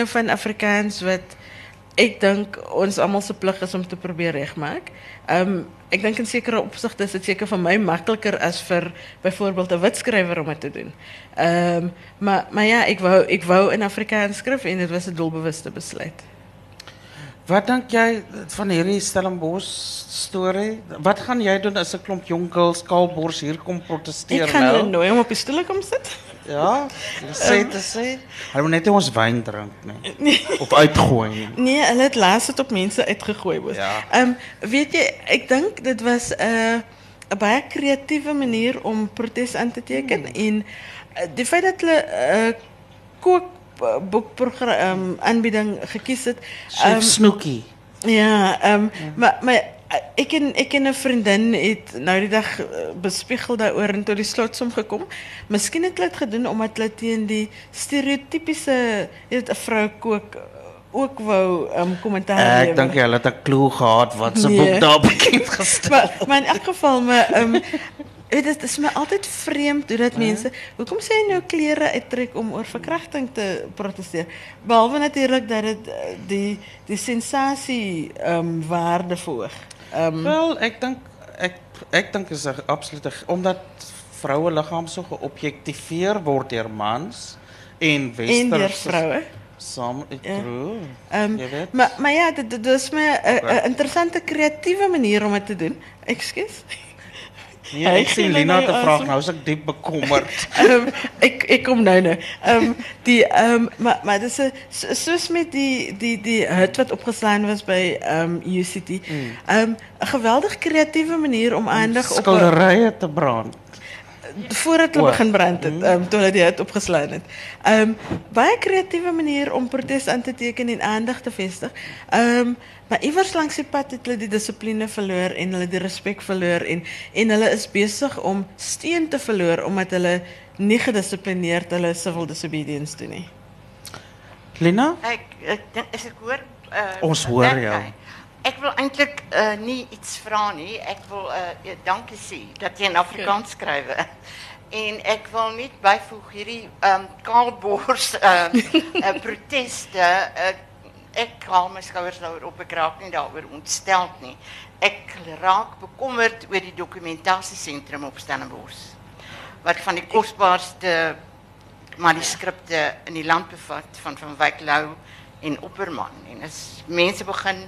van Afrikaans wat ik denk ons allemaal se plig is om te proberen regmaak. Ehm ek dink in sekere opsigte is dit seker vir my makliker as vir byvoorbeeld 'n wit skrywer om dit te doen. Ehm maar maar ja, ek wou ek wou in Afrikaans skryf en dit was 'n doelbewuste besluit. Wat dink jy van hierdie Stellenbosch storie? Wat gaan jy doen as 'n klomp jong girls kaalbors hier kom protesteer Ek gaan nou? hulle nooi om op die stoele kom sit. Ja, sê te sê. Hulle moet net ons wyn drink nie. Of uitgooi nie. Nee, hulle het laas dit op mense uitgegooi was. Ja. Ehm weet jy, ek dink dit was 'n uh, 'n baie kreatiewe manier om protes aan te teken en uh, die feit dat hulle 'n uh, um, aanbieding gekies het. Snoekie. Ja, ehm maar maar uh, ek en ek en 'n vriendin het nou die dag uh, bespiegel daaroor en tot die slotsom gekom. Miskien het hulle dit gedoen omdat hulle teen die stereotypiese weet 'n vrou kook uh, ook wou um, kommentaar Ek lewer. dink hulle het 'n klou gehad wat se Nee. boek daar bekend gestel. maar, maar in elk geval, maar, um, weet, het is me altijd vreemd hoe dat mensen... Hoekom sê jy nou kleren uittrek om oor verkrachting te protesteren? Behalve natuurlijk dat het eh, die, die sensatie um, waarde verhoog. Um, Wel, ek dink ek ek dink is 'n absolute omdat vroue liggaam so geobjektiveer word deur mans en westerse Ja. true. Um, Jy weet. maar, maar ja, dit is my een Oké. interessante creatieve manier om het te doen. Excuus. Nee, ek sien Lina nou te vra, nou is ek diep bekommerd. um, ik, ik kom nou nou. Um, die, um, maar maar so, soos met die, die, die hut wat opgeslaan was bij um, UCT. Um, een geweldig creatieve manier om aandacht op... Skilderye te brand. voordat hulle begin brand het, um, toe hulle die hut opgeslaan het. Um baie kreatiewe manier om protes aan te teken en aandag te vestig. Um maar iewers langs die pad het hulle die dissipline verloor en hulle die respek verloor en en hulle is besig om steun te verloor omdat hulle nie gedissiplineerd hulle civil disobedience doen nie. Lina? Ek ek dink as ek hoor uh, Ons hoor jou. Ek wil eintlik uh, nie iets vra nie. Ek wil uh, dankie sê dat jy in Afrikaans skryf. En ek wil net byvoeg hierdie ehm um, kaalbors uh, uh, proteste uh, ek haal my skouers daaroor op ek raak nie daaroor ontstel nie. Ek raak bekommerd oor die dokumentasiesentrum op Stellenbosch wat van die kosbaarste manuskripte in die land bevat van van Wyk Lou en Opperman en as mense begin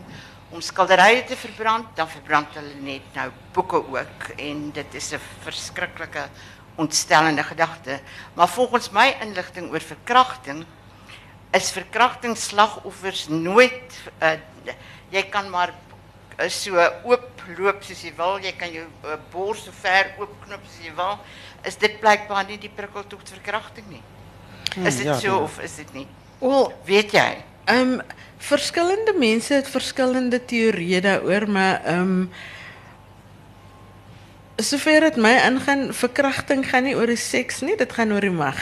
om skilderye te verbrand, dan verbrand hulle net nou boeke ook en dit is 'n verskriklike ontstellende gedagte. Maar volgens my inligting oor verkrachting is verkrachtingsslagoffers nooit uh, jy kan maar uh, so oop loop soos jy wil, jy kan jou uh, bors so ver oopknip soos jy wil, is dit blykbaar nie die prikkel tot verkrachting nie. Is dit ja, so ja. of is dit nie? Wel, Weet jy? Ehm verskillende mense het verskillende teorieë daaroor, maar ehm sover dit my aangaan, verkrachting gaan nie oor die seks nie, dit gaan oor die mag.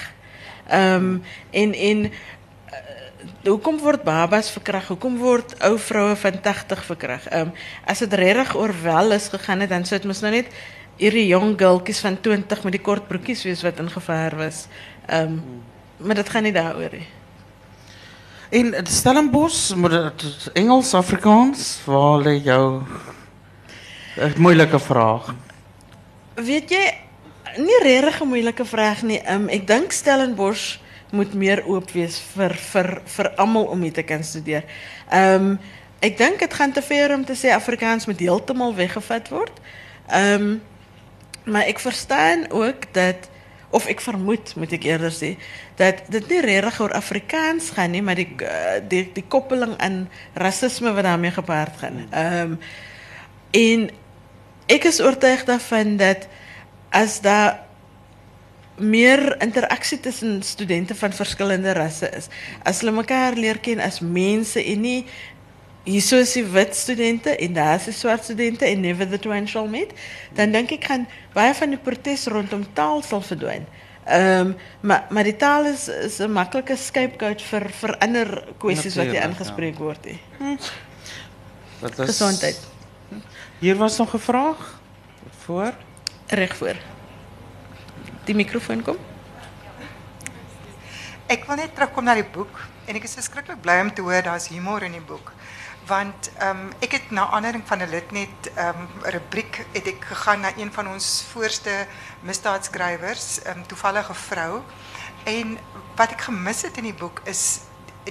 Ehm en en hoekom word babas verkragt? Hoekom word ou vroue van 80 verkragt? Ehm as dit regtig oor wel is gegaan het, dan sou dit mos nou net hierdie jong girltjies van 20 met die kort broekies wees wat in gevaar was. Ehm maar dit gaan nie daaroor nie. En Stellenbosch, moet dit Engels, Afrikaans, waar lê jou 'n moeilike vraag. Weet jy, nie regtig 'n moeilike vraag nie. Um, ek dink Stellenbosch moet meer oop wees vir vir vir almal om hier te kan studeer. Um ek dink dit gaan te ver om te sê Afrikaans moet heeltemal weggevat word. Um maar ek verstaan ook dat of ek vermoed, moet ek eerder sê, dat dit nie regtig oor Afrikaans gaan nie, maar die eh, die die koppeling aan rasisme wat daarmee gepaard gaan. Um en ek is oortuig daarvan dat as daar meer interaksie tussen studente van verskillende rasse is, as hulle mekaar leer ken as mense en nie hierso is die wit studente en daar is die swart studente en never the two shall meet, dan dink ek gaan baie van die protes rondom taal sal verdwyn. Ehm maar maar die taal is is 'n maklike scapegoat vir vir ander kwessies wat hier aangespreek word. is Gesondheid. Hier was nog 'n vraag voor. Reg voor. Die mikrofoon kom. Ek wil net terugkom na die boek en ek is verskriklik bly om te hoor daar's humor in die boek. Want ik heb naar aanleiding van een lid net um, rubriek het ik gegaan naar een van ons voorste misdaadschrijvers, um, toevallige vrouw. En wat ik gemist het in die boek is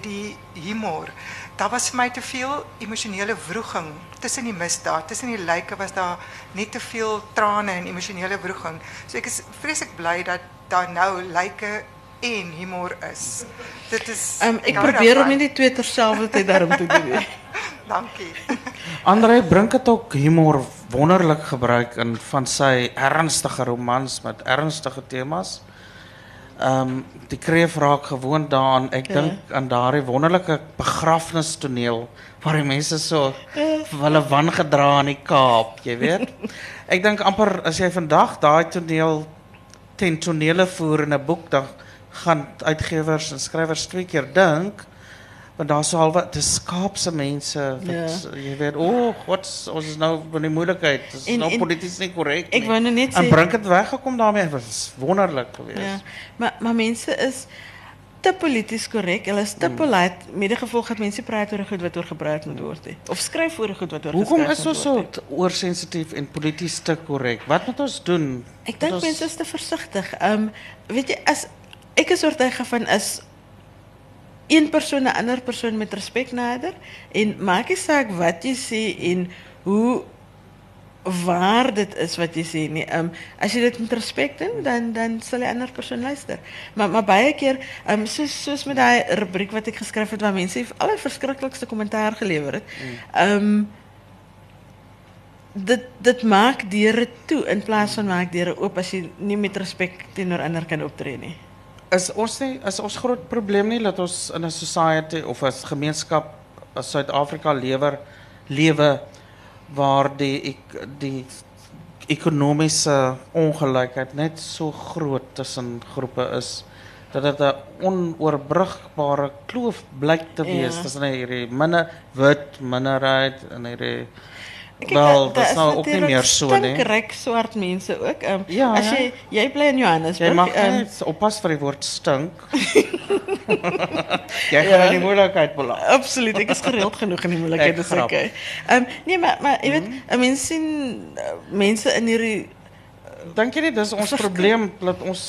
die humor. Daar was vir my te veel emosionele wroging tussen die misdaad, tussen die lijken was daar niet te veel trane en emosionele wroging. So ek is vreeslik bly dat daar nou lijken en humor is. Dit is um, ek probeer om nie die twee terselfdertyd daarom te doen nie. Dankie. André bring dit ook humor wonderlik gebruik in van sy ernstige romans met ernstige temas. Um, die kreef raak gewoond daaraan. Ek ja. dink aan daardie wonderlike begrafnistoneel waar die mense so hulle wangedra in die Kaap, jy weet. Ek dink amper as jy vandag daai toneel ten tonele voer in 'n boek dan gaan uitgewers en skrywers twee keer dink want daar sal wat dis Kaapse mense wat ja. jy weet o oh, god ons is nou in die moeilikheid. Dis en, nou polities nie korrek ek wou nou net sê en bring dit weggekom daarmee was wonderlik geweest. Ja maar maar mense is te polities korrek. Hulle is te hmm. polite met die gevolg dat mense praat oor goed wat oor gebruik moet word he. of skryf oor goed wat oor hoekom is ons so oorsensitief en polities te korrek? Wat moet ons doen? Ek dink ons... mense is te versigtig. Um weet jy as ek is oortuig van is een persoon 'n ander persoon met respek nader en maak nie saak wat jy sê en hoe waar dit is wat sê nie. Ehm um, as jy dit met respek doen, dan dan sal die ander persoon luister. Maar maar baie keer ehm um, soos soos met daai rubriek wat ek geskryf het waar mense al die verskriklikste kommentaar gelewer het. Ehm um, dit dit maak deure toe in plaas van maak deure oop as jy nie met respek teenoor ander kan optree nie is ons nie is ons groot probleem nie dat ons in 'n society of 'n gemeenskap as Suid-Afrika lewer lewe waar die die ekonomiese ongelykheid net so groot tussen groepe is dat dit 'n onoorbrugbare kloof blyk te wees ja. tussen hierdie minder wit minderheid en hierdie Wel, dat is nou ook niet meer zo, nee. Stinkryk swart mense ook. Um, ja, as jy jy bly in Johannesburg, jy mag um, net oppas vir die woord stink. jy gaan ja. in die moeilikheid beland. Absoluut, ek is gereeld genoeg in die moeilikheid, dis okay. Ehm um, nee, maar maar jy weet, mm. mense sien uh, mense in hierdie Dink jy nie dis ons probleem dat ons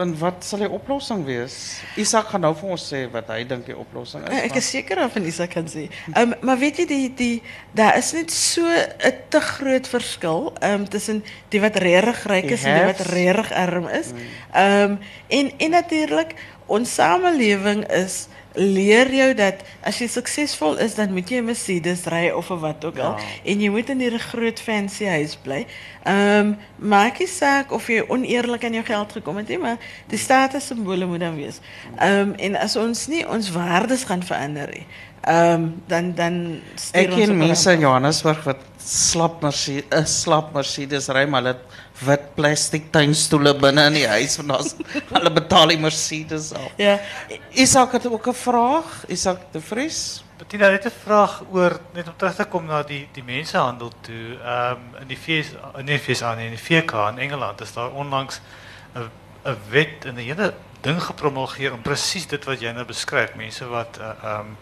en wat sal die oplossing wees? Isak gaan nou vir ons sê wat hy dink die oplossing is. Ek is seker of en Isak kan sê. Ehm um, maar weet jy die die daar is net so 'n te groot verskil ehm um, tussen die wat regtig ryk is en die wat regtig arm is. Mm. Ehm um, en en natuurlik ons samelewing is leer jou dat as jy suksesvol is, dan moet jy 'n Mercedes ry of wat ook al ja. en jy moet in 'n groot fancy huis bly. Ehm um, maak nie saak of jy oneerlik aan jou geld gekom het nie, maar die status simbole moet dan wees. Ehm um, en as ons nie ons waardes gaan verander nie, ehm um, dan dan Ek ken mense in Johannesburg wat slap Mercedes, 'n slap Mercedes ry, maar hulle wit plastic tuinstoele binne in die huis want daar's hulle betaal die Mercedes af. Ja. Isak het ook 'n vraag. Isak de Vries. Bettina net 'n vraag oor net om terug te kom na die die mensenhandel toe. Ehm um, in die VS in die VS aan in die VK in Engeland is daar onlangs 'n 'n wet en 'n hele ding gepromulgeer om presies dit wat jy nou beskryf, mense wat eh, ehm uh, um,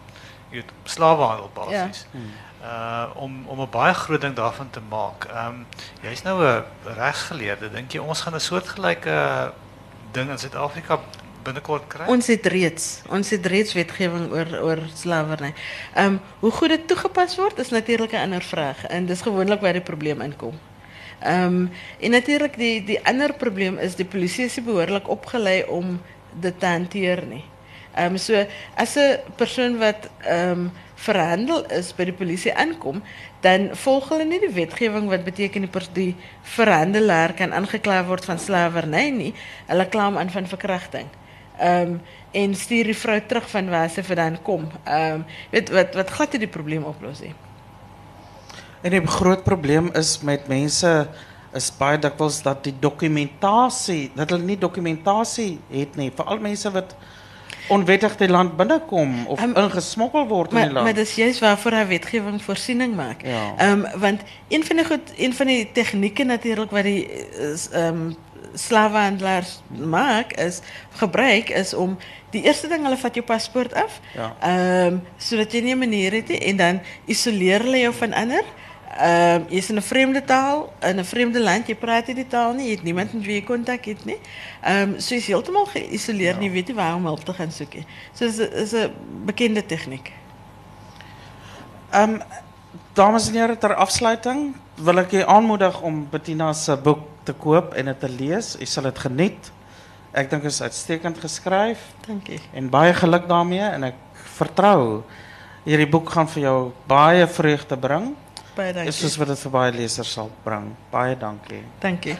jy weet slawehandel basies. Ja. Hmm. Uh om om 'n baie groot ding daarvan te maak. Ehm um, jy's nou 'n regsgeleerde. Dink jy ons gaan 'n soortgelyke ding in Suid-Afrika binnekort kry? Ons het reeds ons het reeds wetgewing oor oor. Ehm hoe goed dit toegepas word is natuurlik 'n ander vraag en dis gewoonlik waar die probleem inkom. Ehm en natuurlik die die ander probleem is die polisie is behoorlik opgelei om dit te hanteer nie. Ehm um, so as 'n persoon wat ehm verhandel is by die polisie aankom, dan volg hulle nie die wetgewing wat beteken die die verhandelaar kan aangekla word van slawerny nie. Hulle kla aan van verkrachting. Ehm en stuur die vrou terug van waar sy vandaan kom. Ehm weet wat wat glad die probleem oplos nie. En die groot probleem is met mense is baie dikwels dat die dokumentasie, dat hulle nie dokumentasie het nie, veral mense wat onwettig die land binnenkom of um, ingesmokkel word in maar, die land. Maar dis juist waarvoor hy wetgewing voorsiening maak. Ja. Um, want een van die goed een van die tegnieke natuurlik wat die ehm um, slavenhandelaars maak is gebruik is om die eerste ding hulle vat jou paspoort af. Ja. Ehm sodat jy nie 'n manier het nie en dan isoleer hulle jou van ander. Ehm um, jy's in 'n vreemde taal, in 'n vreemde land, jy praat die taal nie, jy het niemand met wie jy kontak het nie. Ehm um, so jy's heeltemal geïsoleer, ja. nie weet nie waar om hulp te gaan soek nie. So is is 'n bekende tegniek. Ehm dames en here ter afsluiting wil ek julle aanmoedig om Bettina se boek te koop en dit te lees. U sal dit geniet. Ek dink dit is uitstekend geskryf Dankie. en baie geluk daarmee en ek vertrou hierdie boek gaan vir jou baie vreugde bring. Baie dankie. Soos wat dit vir baie lesers sal bring. Baie dankie. Dankie.